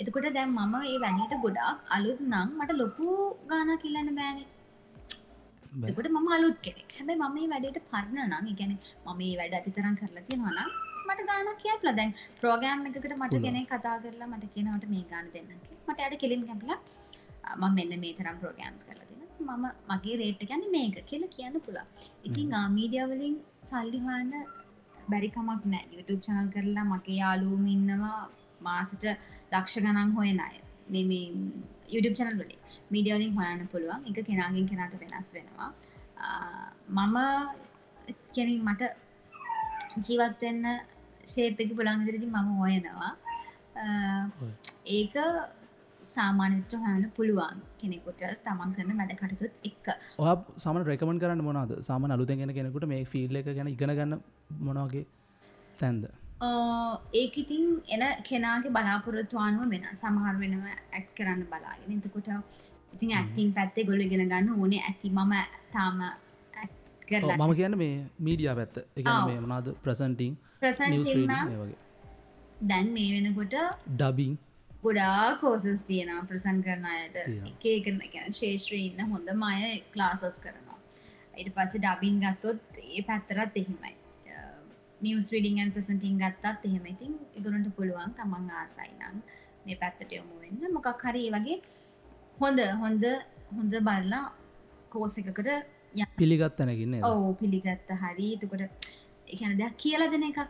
එතකොට දැන් මම ඒ වැඩට ගොඩක් අලුත් නං මට ලොකු ගාන කියලන්න බෑන. බෑ. එතකොට මම අලුත් කෙනෙක්. හැබැයි මම මේ වැඩේට පරණ නම් කියන්නේ මම මේ වැඩ අතිතරම් කරලා තියෙනවා නම් මට ගානක් කියපලා. දැන් ප්‍රෝග්‍රෑම් එකකට මට. කෙනෙක් කතා කරලා මට කියනවට මේ ගාන දෙන්න කියලා. මට යාට කෙලින් කැපලා මම මෙන්න මේ තරම් ප්‍රෝග්‍රෑම්ස් කරලා තියෙනවා මම මගේ රේට් එක කියන්නේ මේක කියලා කියන්න පුළුවන්. ඉතින් මීඩියා වලින් සල්ලි හොයන්න බැරි කමක් නැහැ YouTube channel කරලා මගේ යාළුවෝම ඉන්නවා මාසෙට ලක්ෂ ගණන් හොයන අය. මේ YouTube channel වලින් මීඩියා වලින් හොයන්න පුළුවන්. එක කෙනාගෙන් කෙනාට වෙනස් වෙනවා. මම කියන්නේ මට ජීවත් වෙන්න ෂේප් එක පුළුවන් විදිහට ඉතින් මම හොයනවා. ඒක සාමාන්‍ය විදිහට හොයන්න පුළුවන් කෙනෙකුට තමන් කරන වැඩ කටයුතුත් එක්ක. ඔය සම රෙකමන් කරන්න මොනද සාමන අලුතෙන් ගෙන කෙනෙකුට මේ ෆිල්ල එක ගැන ඉගෙන ගන්න මොනවගේ තැන්ද ඒක ඉතින් එන කෙනාගේ බලාපොරොත්තු අනුව වෙන සමහර වෙනව ඇත් කරන්න බලාගෙන. එතකොට ඉතින්. ඇක්ටිං පැත්තේ ගොල්ලෝ ඉගෙන ගන්න ඕනේ. ඇති මම තාම මම කියන්න මේ මීඩියා පැත්ත. එක. මේ මනාද ප්‍රසන්ටිං වගේ. දැන් මේ වෙනකොට ඩබිං ගොඩා කෝසස් තියෙනවා ප්‍රසන් කරන අයට. තියෙනවා. එක එක ගැන ශේෂත්‍රී ඉන්න හොඳ මය ක්ලාසස් කරනවා. ඊට පස්සේ ඩබින් ගත්තොත් ඒ පැත්තරත් එහෙමයි නිවස් රීඩිංගන් ප්‍රසන්ටිං ගත්තත් එහෙම ඉතින් ඉගුණට පුළුවන් තමන් ආසයි නම් මේ පැත්තට යොමු වෙන්න. මොකක් හරි වගේ හොඳ හොඳ හොඳ බලලා කෝස එකකට පිළිගත් තැනකින්න ඔවු පිළිගත්ත හරි. එතකොට එකන දෙයක් කියලා දෙන එකක්.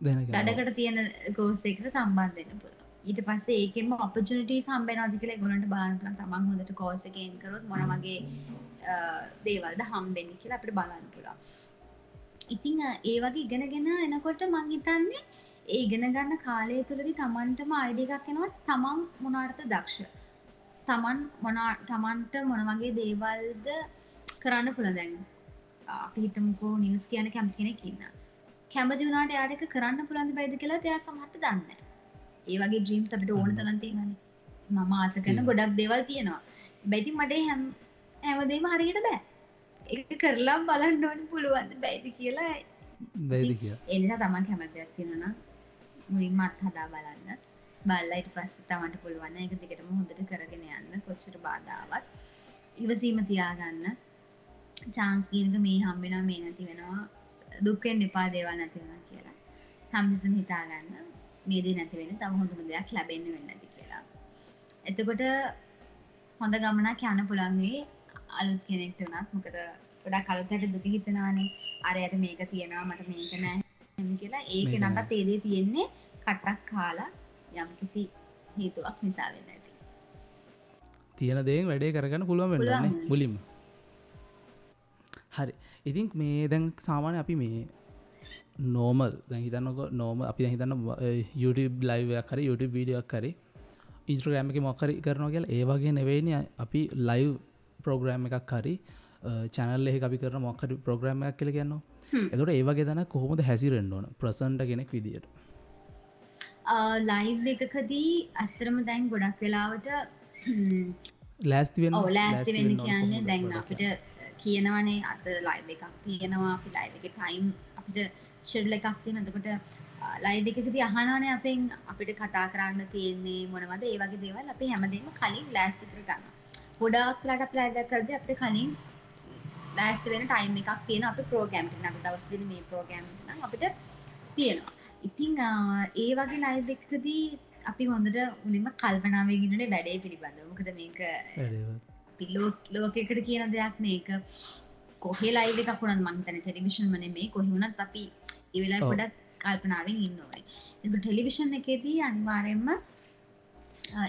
වැඩකට තියෙන කෝස එකට සම්බන්ධන්න පුළ ඊට පස්සේ ඒකෙම ඔපචනිට සම්බෙන අධිකල ගොලට බානපල තමන් හොඳට කෝස එක එන්කරොත් මොනවගේ දේවල්ද හම්බෙන්න්න කියලා අපට බලන්න පුළා ඉතිං ඒ වගේ ඉගෙනගෙන එනකොට මං හිතන්නේ ඒ ඉගෙන ගන්න කාලය තුළදි තමන්ටම අයිඩ එකක් එෙනවා තමන් මොනාර්ථ දක්ෂ. තමන් මොනා තමන්ට මොනවගේ දේවල්ද කරන්න පුළ දැන් අපිහිතමකෝ නිවස් කියන කැම් කෙනෙක් ඉන්න. කැමති වුණට යාඩක කරන්න පුළන්ද බයිද කියලා දෙයා සමහට දන්න ඒ වගේ ද්‍රීම් අපට ඕන තියෙනන මම ආස කරන. ගොඩක් දෙවල් තියෙනවා. බැති මට හැම් හැමදේම හරියට බෑ එක කරලා බලන්න ඕන පුළුවන්ද බැයිද කියලා. බැද කිය එනිසා තමන් කැමතියක් තියෙනන මුලින්මත් හදා බලන්න. බල්ලයිට පස්ස තමන්ට පුළුවන් එක දිගටම හොඳට කරගෙන යන්න. කොච්චර බාධාවත් ඉවසීම තියාගන්න. චාන්ස් ගීනක මේ හම්බෙන මේ නැති වෙනවා. දුක්කෙන් එපා දේවල් නැති වෙන කියලා. හම්විසම හිතාගන්න. මේදේ නැති වෙන තම හොඳම දෙයක් ලැබෙන්න්න වෙන්න ඇති කියලා. එතකොට හොඳ ගමනක් යන පුළන්ගේ අලුත් කෙනෙක්ට වනත් මොකද ගොඩා කලතට දුක හිතනවානේ අරයට මේක තියෙනවා මට මේක නෑ කියලා ඒක මේක නෑ. නටත් ඒදේ තියෙන්නේ කටක් කාලා යම් කිසි හේතුවක් නිසා වෙන්න ඇති තියෙන දේ වැඩේ කරගන්න පුළුවන් පුළුවන්. මුලින්ම හරි ඉතින් මේ දැන් සාමාන්‍ය අපි මේ නෝමල් දැන් හිතන්නක නෝම අපි දැන් හිතන්න YouTube ලයිවයක් කර YouTube වීඩියක් කරේ ඉස්ට්‍රගෑම එක මොක්කරි කරනවා කියලා ඒවගේ නෙවෙයිනි අපි ලයිව් ප්‍රෝග්‍රෑම් එකක් හරි චැනල් එහ අපි කරන මොක්කරි ප්‍රෝග්‍රෑම් එකක් කියල කියන්නවා හ්ම්. එතට ඒවගේ දන කොහොමද හැසිරෙන්න්න ඕන ප්‍රසන්ට කෙනෙක් විදියට? ලයිව් එකකදී අත්තරම දැන් ගොඩක් වෙලාවට ලෑස්තිවෙන් ඕ ලෑස්ති වෙන්න කියන්නේ දැන් අපිට කියනවනේ අත ලයිව එකක් තියෙනවා අපි ලයිව එක ටයිම් අපිට ෂෙඩ්ල එකක් තියෙන එතකොට ලයිව එකකදී අහනවනේ අපෙන් අපිට කතා කරන්න තියෙන්නේ මොනවද? ඒ වගේ දේවල් අපි හැමදේම කලින් ලෑස්ති කරගන්න ගොඩාක් ලට ප්ලයිව කරද අපිට කලින් ලෑස්ති වෙන ටයිම් එකක් තියෙන අප ප්‍රෝගෑම්ට අප දවස් දෙන මේ ප්‍රෝගෑම් අපිට තියෙනවා. ඉතිං ඒ වගේ ලයිව එකකදී අපි හොඳට මුලින්ම කල්පනාවගෙනට වැඩේ පිළිබඳ මොකද මේක පිලෝ ලෝකෙකට කියන දෙයක් මේක කොහෙ ලයිව එකක් වුණත් මං තන ටෙලිවිෂන් මන මේ. කොහුණත් අපි ඉවෙලා. ගොඩක් කල්පනාවෙන් ඉන්න ඕනේ. එතු ටෙලිවිෂන් එකේදී අනිවාරයෙන්ම අ,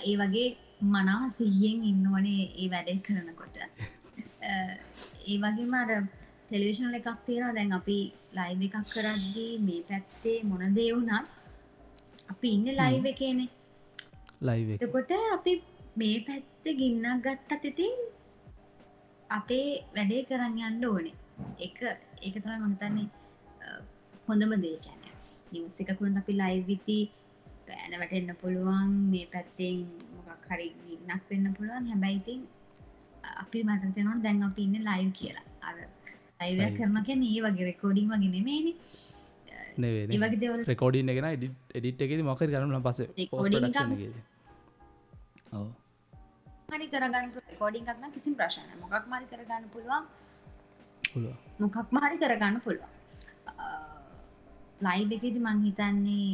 ඒ වගේ මනා සිහියෙන් ඉන්නවනේ ඒ වැඩෙන් කරනකොට. ඒ වගේ මර ටෙලිවිෂන් එකක් තියෙනවා. දැන් අපි ලයිව එකක් කරද්දී මේ පැත්තේ මොන දේවුණත් අපි ඉන්න ලයිව එකනේ. ලයිව එතකොට අපි මේ පැත්ත ගින්නක් ගත්තත් ඉතින් අපේ වැඩේ කරන්න යන්න ඕනේ. එක ඒක තමයි මහිතන්නේ හොඳම දේ කැන නිවස එකකුන් අපි ලයිවිති පෑන වැටෙන්න්න පුළුවන් මේ පැත්තෙන් මොකක් හරි ගින්නක් වෙන්න පුළුවන්. හැබැයිතින් අපි මතතෙනවා දැන් අපි ඉන්න ලයිව් කියලා. අර අයිව. කරනක ඒ වගේ රෙකෝඩිං වගේ නෙමේනි ඒවගේ රෙකෝඩින් එකෙන එඩිට් එකෙද මොකර කරන පස හරි කරගන්න රෙකෝඩින් කරන කිසි ප්‍රශ්න මොකක් මරි කරගන්න පුළුවන්. පුළුව මොකක් මහරි කරගන්න පුළුවන්. ලයිබ එකෙදි මං හිතන්නේ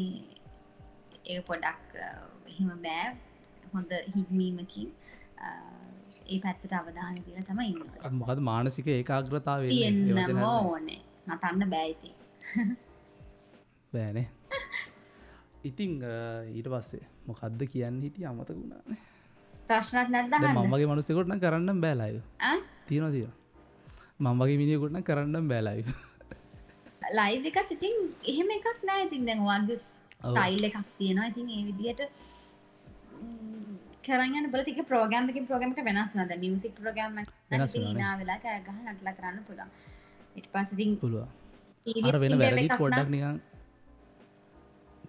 ඒ පොඩක් එහෙම බෑ හොඳ හික්මීමකින් ඒ පැත්තට අවධාන දිල තම ඉන්න. මොකද මානසික ඒකාග්‍රතාව තියෙන්නම ඕනේ. නටන්න බෑයිති බෑනේ. ඉතිං ඊට පස්සේ මොකක්ද කියන්න හිටිය අමතක වුණානේ? ප්‍රශ්නත් නැද්ද මමගේ මනුසකොටන කරන්න බෑලාය තියෙන තිය මං වගේ මිනිියකොටන කරන්න බෑලාය ලයිව එකත් ඉතින් එහෙම එකක් නෑ. ඉතින් දැන් වගේ ටයිල් එකක් තියෙනවා. ඉතින් ඒ විදිහට කරන්න බල තික ප්‍රෝගම් එක ප්‍රෝගමට වෙනස් නද? මියසික් ප්‍රෝගම් වෙලා ගහ නටලා කරන්න පුළන් ඉට පසිතින් පුළුව අර වෙන වැරදි පොඩ්ඩක් නිකන්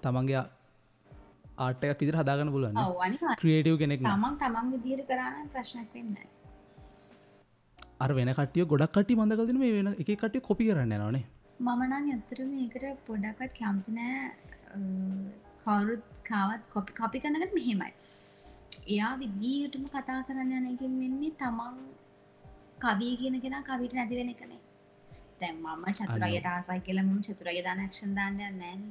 තමන්ගේ ආටයක් විදිර හදාගන්න අනික ක්‍රියටව් කෙනෙක් නම්. තමන් විදිර කරන්න ප්‍රශ්නක් වෙන්න අර වෙන කටිය ගොඩක් කටි මඳකලතින මේ වෙන එක කටිය කොපි කරන්න නොනේ මමනන් ඇත්තර මේකට පොඩක්වත් කැම්තිනෑ කවුරුත් කාවත් කොපි කොපි කනකට මෙහෙමයි එයා විදිීටම කතා කරන්න යනකින් වෙන්නේ තමන් කවී කියන කෙන කවිට නැති වෙන කනේ තැන් මම චතුරයට ආසයි කියලම චතුරය දානක්ෂන් දාන්න නෑන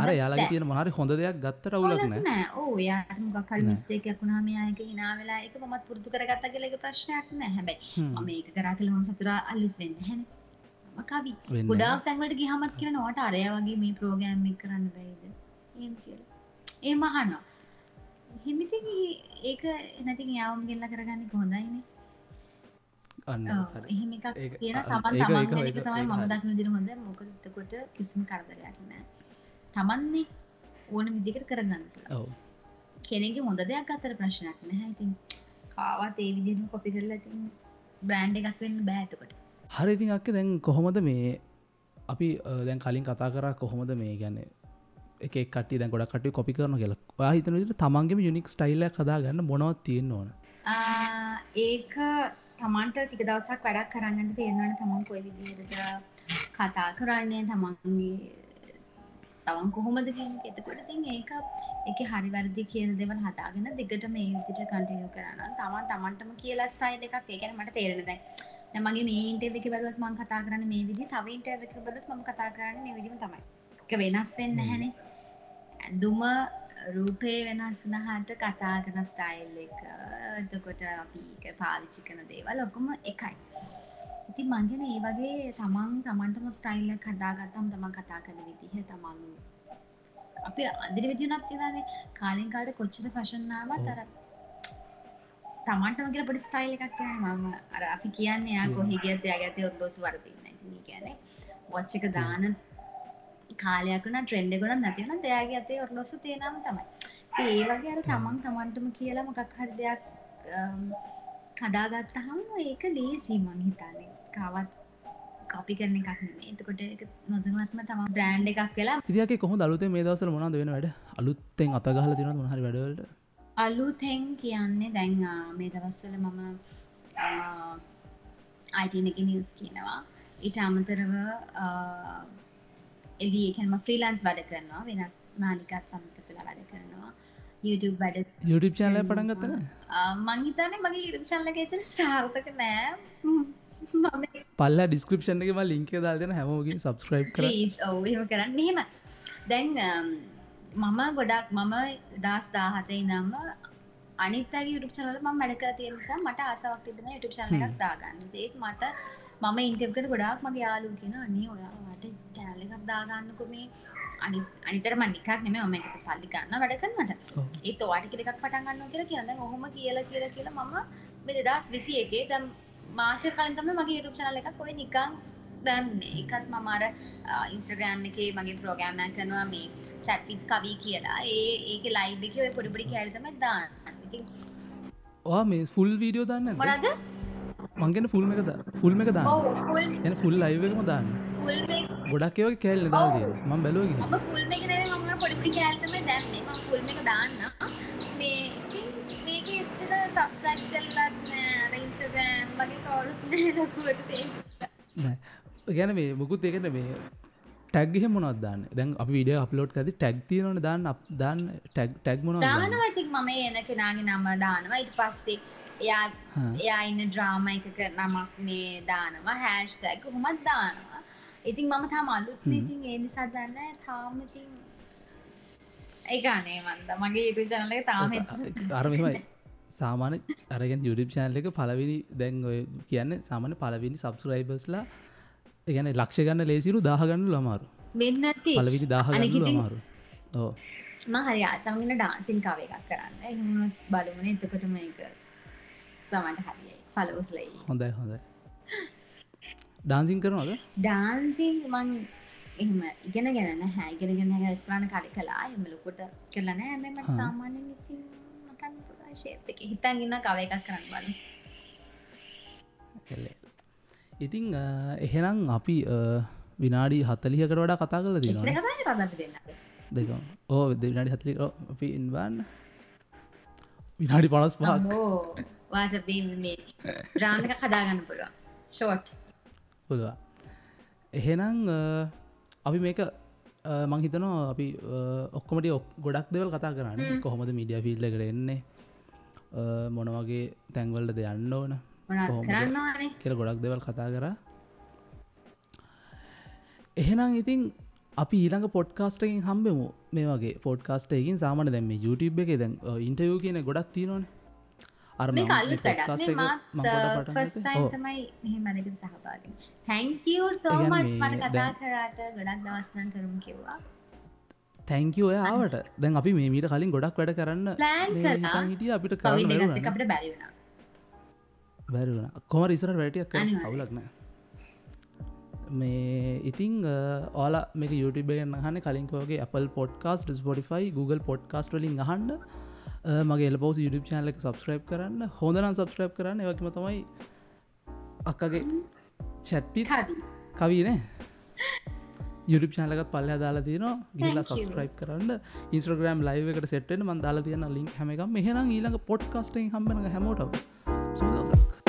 අර යාලා තියෙන මහරි හොඳ දෙයක් ගත්ත රවුලක් නෑ නෑ ඕ යාට මොකල් නෑ. මිස්ටේකයක් වුණා මේයක හිනා වෙලා එක මත් පුරදු කරගත්ත කියලක ප්‍රශ්නයක් නෑ හැබැයි. මම ඒක කරා කළම සතුරා අල්ලිස් වෙන්න හැන කවි. වෙන්න ගොඩාක් තැන්වට ගහමත් කියන නොට අරය වගේ මේ ප්‍රෝගෑම් එක කරන්න බැයිද ඒම කියලා. ඒ මහනවා හිමිති ඒක නැති යාවම් ගෙල්ල කරගන්න හොඳයින. එහෙම එකක් කියන තමන් තමන් තමයි මම. දක්න දිර හොඳ. මොකදකොට කිසිම කරදරයක් නෑ තමන්නේ ඕන විදිකට කරගන්න කෙනෙගේ හොඳ දෙයක් අතර ප්‍රශ්නයක් නැහැ ඉතින්. කාවත් ඒ විදිහම කොපි කරලා ඉතින් බ්‍රෑන්් එකක් වෙන්න බෑතකොට හරි ඉතින් අක්ක දැන් කොහොමද මේ අපි දැන් කලින් කතා කරා කොහොමද මේ ගැන එක කට දැ ගොඩ කට කොපි කරන කියල. හිතන විට තමන්ගේම යුනික් ස්ටයිල්ල කදා ගන්න මොනවත් තියෙන් ඕන? ඒක තමන්ට ටික දවසක් වැඩක් කරගන්න තේරෙනවන තමන් කොයි විදිහටද කතා කරන්නේ තමන්ගේ තවන් කොහොමද කියන එක. එතකොට ඉතින් ඒක ඒක හරි වැරදි කියන දේවල් හදාගෙන දිගට මේ විදිහට කන්ටිනියු කරනවා තමන් තමන්ටම කියලා ස්ටයිල් එකක්. ඒ කියන්නේ මට තේරෙන දැන් දැන් මගේ මේ ඉන්ටර්විව් එකේ බලුවත් මම කතා කරන්නේ මේ විදිහ තව ඉන්ටර්විව් එකක බලුවත් මම කතා කරන්නේ මේ විදිහම තමයි. ඒක වෙනස් වෙන්නේ නැහැනේ. ඇඳුම රූපේ වෙනස් වුණාට කතා කරන ස්ටයිල් එක. එතකොට අපි ඒක පාවිච්චි කරන දේවල් ඔක්කොම එකයි. ඉතින් මං කියන්නේ ඒ වගේ තමන් තමන්ටම ස්ටයිල් එකක් හදාගත්තම තමන් කතා කරන විදිහ තමන් අපි අදින විදිහක් තියෙනවානේ කාලෙන් කාලට කොච්චර ෆැෂන් ආවත් අර තමන්ටම කියලා පොඩි ස්ටයිල් එකක් තියෙනවා. මම අර අපි කියන්නේ යා කොහේ ගියත් එයාගේ අතේ ඔරලෝසු වරදින්න. ඉතින් ඒ කියන්නේ වොච් එක දාන කාලයක් වුණා ට්‍රෙන්ඩ් එක වුණා නැති වුණා එයාගේ අතේ ඔරලෝසු තියෙනම තමයි. ඉතින් ඒ වගේ අර තමන් තමන්ටම කියලා මොකක් හරි දෙයක් හදාගත්තහම ඒක ලේසි මං හිතන්නේ. කාවත් කොපි කරන එකක් නෙමෙයි. එතකොට ඒක නොදැනුවත්ම තමයි බ්‍රෑන්ඩ් එකක් වෙලා ඉදික කොහ දලුත මේ දවසල මොනාද වෙන වැඩ? අලුත්තෙන් අතගහල තින මොහරි වැඩවලට? අලුතෙන් කියන්නේ දැන් මේ දවස්වල මම අයිටන එක නිියස් කියනවා. ඊට අමතරව එලියකැනම ෆ්‍රීලන්ස් වැඩ කරනවා වෙනත් නාලිකත් සමක තුළ වැඩ කරනවා. YouTube වැඩ YouTube චාලය පටන් ගත්තන මංහිතන මගේ ඉරම් චල්ල ෙචන සාර්ථක නෑ. පල්ල ඩිස්ක්‍රපෂන් එක ලින්ක දාල්දන හැමෝගින් සබස්ක්‍රයිබ් කර. එහෙම කරන්න. මෙහෙම දැන් මම ගොඩක් මම දස් දාහතේ නම් අනිතගේ යුටු චනල ම මැඩක තිය නිසා මට ආසාවක් තිබෙන යුටු චනල එකක් දාගන්න. ඒත් මට මම ඉන්ටෙක්කට ගොඩක් මගේ යාලු කියෙන අනේ ඔයාට චැනල එකක් දාගන්නකො මේ. අනි අනිතර මනිකක් නෙම ම එකට සල්ලි ගන්න වැඩකන්නට ඔව්. ඒ තවාට කෙනෙක් පටන් ගන්න කියලා කියන්න ඔහොම කියලා කියලා කියලා මම මේ දෙදස් විසි එකේ දැම් මාසය කලින්තම මගේ යුටු චනල එකක් ඔය නිකං දැම් එකත් මමාර ඉන්ස්ට්‍රගෑම් එකේ මගේ ප්‍රෝගෑම්මය කරනවා මේ චැත්විත් කවී කියලා. ඒ ඒක ලයිබ් එක ඔය පොඩිපොඩි කෑල්තම දාන්න. වා මේ ෆුල් වීඩියෝ දන්න මොනද මංගෙන ෆුල්ම එක ෆුල්ම එක දාන්න. එන ෆුල් අයිවකම දාන්න. ගොඩක් ඒවගේ කෑල් දා ඔව්. තිය ම බැලෝග ගැන මේ මුකුත් ඒකට මේ ටැග්හ මොනත් දාන්න? දැන් අප විඩිය අප්ලෝඩ් ඇති ටැක් තියනට දාන්න දාන්න ටැක් මොන දානවා. ඉතින් මම එන කෙනාගේ නම දානවා. ඊට පස්සේ එයා එයා ඉන්න ඩ්‍රාම එකක නමක් මේ දානවා. හැෂ්ටැග් කොහොමත් දානවා. ඉතින් මම තාම අලුත්. ඉතින් ඒ නිසා දන්න තාම ඉතින් ඒකානේ මන්ද මගේ යුතු ජනල එක තාම අරමයි සාමාන අරගෙන් යුරිප් චානල එක පලවිනි දැන් ඔය කියන්න සාමාන පලවිනි සබස්රයිබස්ලා ගැන ලක්ෂ ගන්න ලේසිරු දාහගන්න ලමාරු වෙන්න ඇති පලවිනි දාහගන්න ලමාරු. ඕ ම හරි ආසමගෙන ඩාන්සින් කව එකක් කරන්න. එහෙම බලමුණ එතකොට මේක සමට හරියි පලවස්ලයි හොඳයි හොඳයි. ඩාන්සින් කරනවද? ඩාන්සින් මං එහම ඉගෙන ගැන හැ ඉගෙන ගෙන ස්පාන කලි කලා එම ලොකොට කරලන ඇමට හා. සාමාන්‍යෙන් ඉතින් මටන් ශේප එක. හිතන් ඉන්න කව එකක් කරන්න බල. ඉතිං එහෙනම් අපි විනාඩි හතලියකට වඩා කතා කල දෙන්න දෙක ඕ විනාඩි හතලි අපි ඉන්වන්න විනාඩි පනස් පහක් බේ රාමික කදාගන්න පුළුවන්. ෂෝට් පුළුව එහෙනම් අපි මේක මං හිතනවා අපි ඔක්කොමට ඔක් ගොඩක් දෙවල් කතා කරන්න. හ්ම්. කොහොමද මිඩිය ෆිල්ල කරෙන්නේ මොනවගේ තැන්වල්ට දෙයන්න ඕන කියල ගොඩක් දෙවල් කතා කර එහෙනම් ඉතින් අපි ඊළඟ පොඩ්කාස්ටකින් හම්බෙමු. මේ වගේ පොඩ්කාස්ටයකින් සාමන දැම YouTube එක දැන් ඉන්ටයෝ කියන ගොඩක් තියනවන. අර තැංකෝ කතා දැන්- අපි මේ මීට කලින් ගොඩක් වැඩ කරන්න හිටිය අපිට බැරුණා අපට බැරිවුණා බැරිවුණ කොම ඉසර වැටියක්. අවුලක්න මේ ඉතිං ඕල මේක YouTube ගන්න හන කලින්කෝගේ Apple podcast Spotify Google podcast වලින් අහන්ඩ මගේ එල පෝස් YouTube චානල එක සබස්ක්‍රයිබ් කරන්න. හොඳනම් සබස්ක්‍රයිබ් කරන්න. එකම තමයි අක්කගේ චැට්පි කවි. කවීනේ YouTube චානලකත් පල්ල දාලා තියන ගිල්ලා. සබස්ක්‍රයිබ් කරන්න. ඉස්ට්‍රග්‍රම් ලයිව එකට සෙට්ෙන් මන් දාලා තියන ලින්ක් හැමකම් මෙහනම් ඊළඟ පොඩ්කාස්ටෙන් හම්බෙන හැමෝට සුදසක්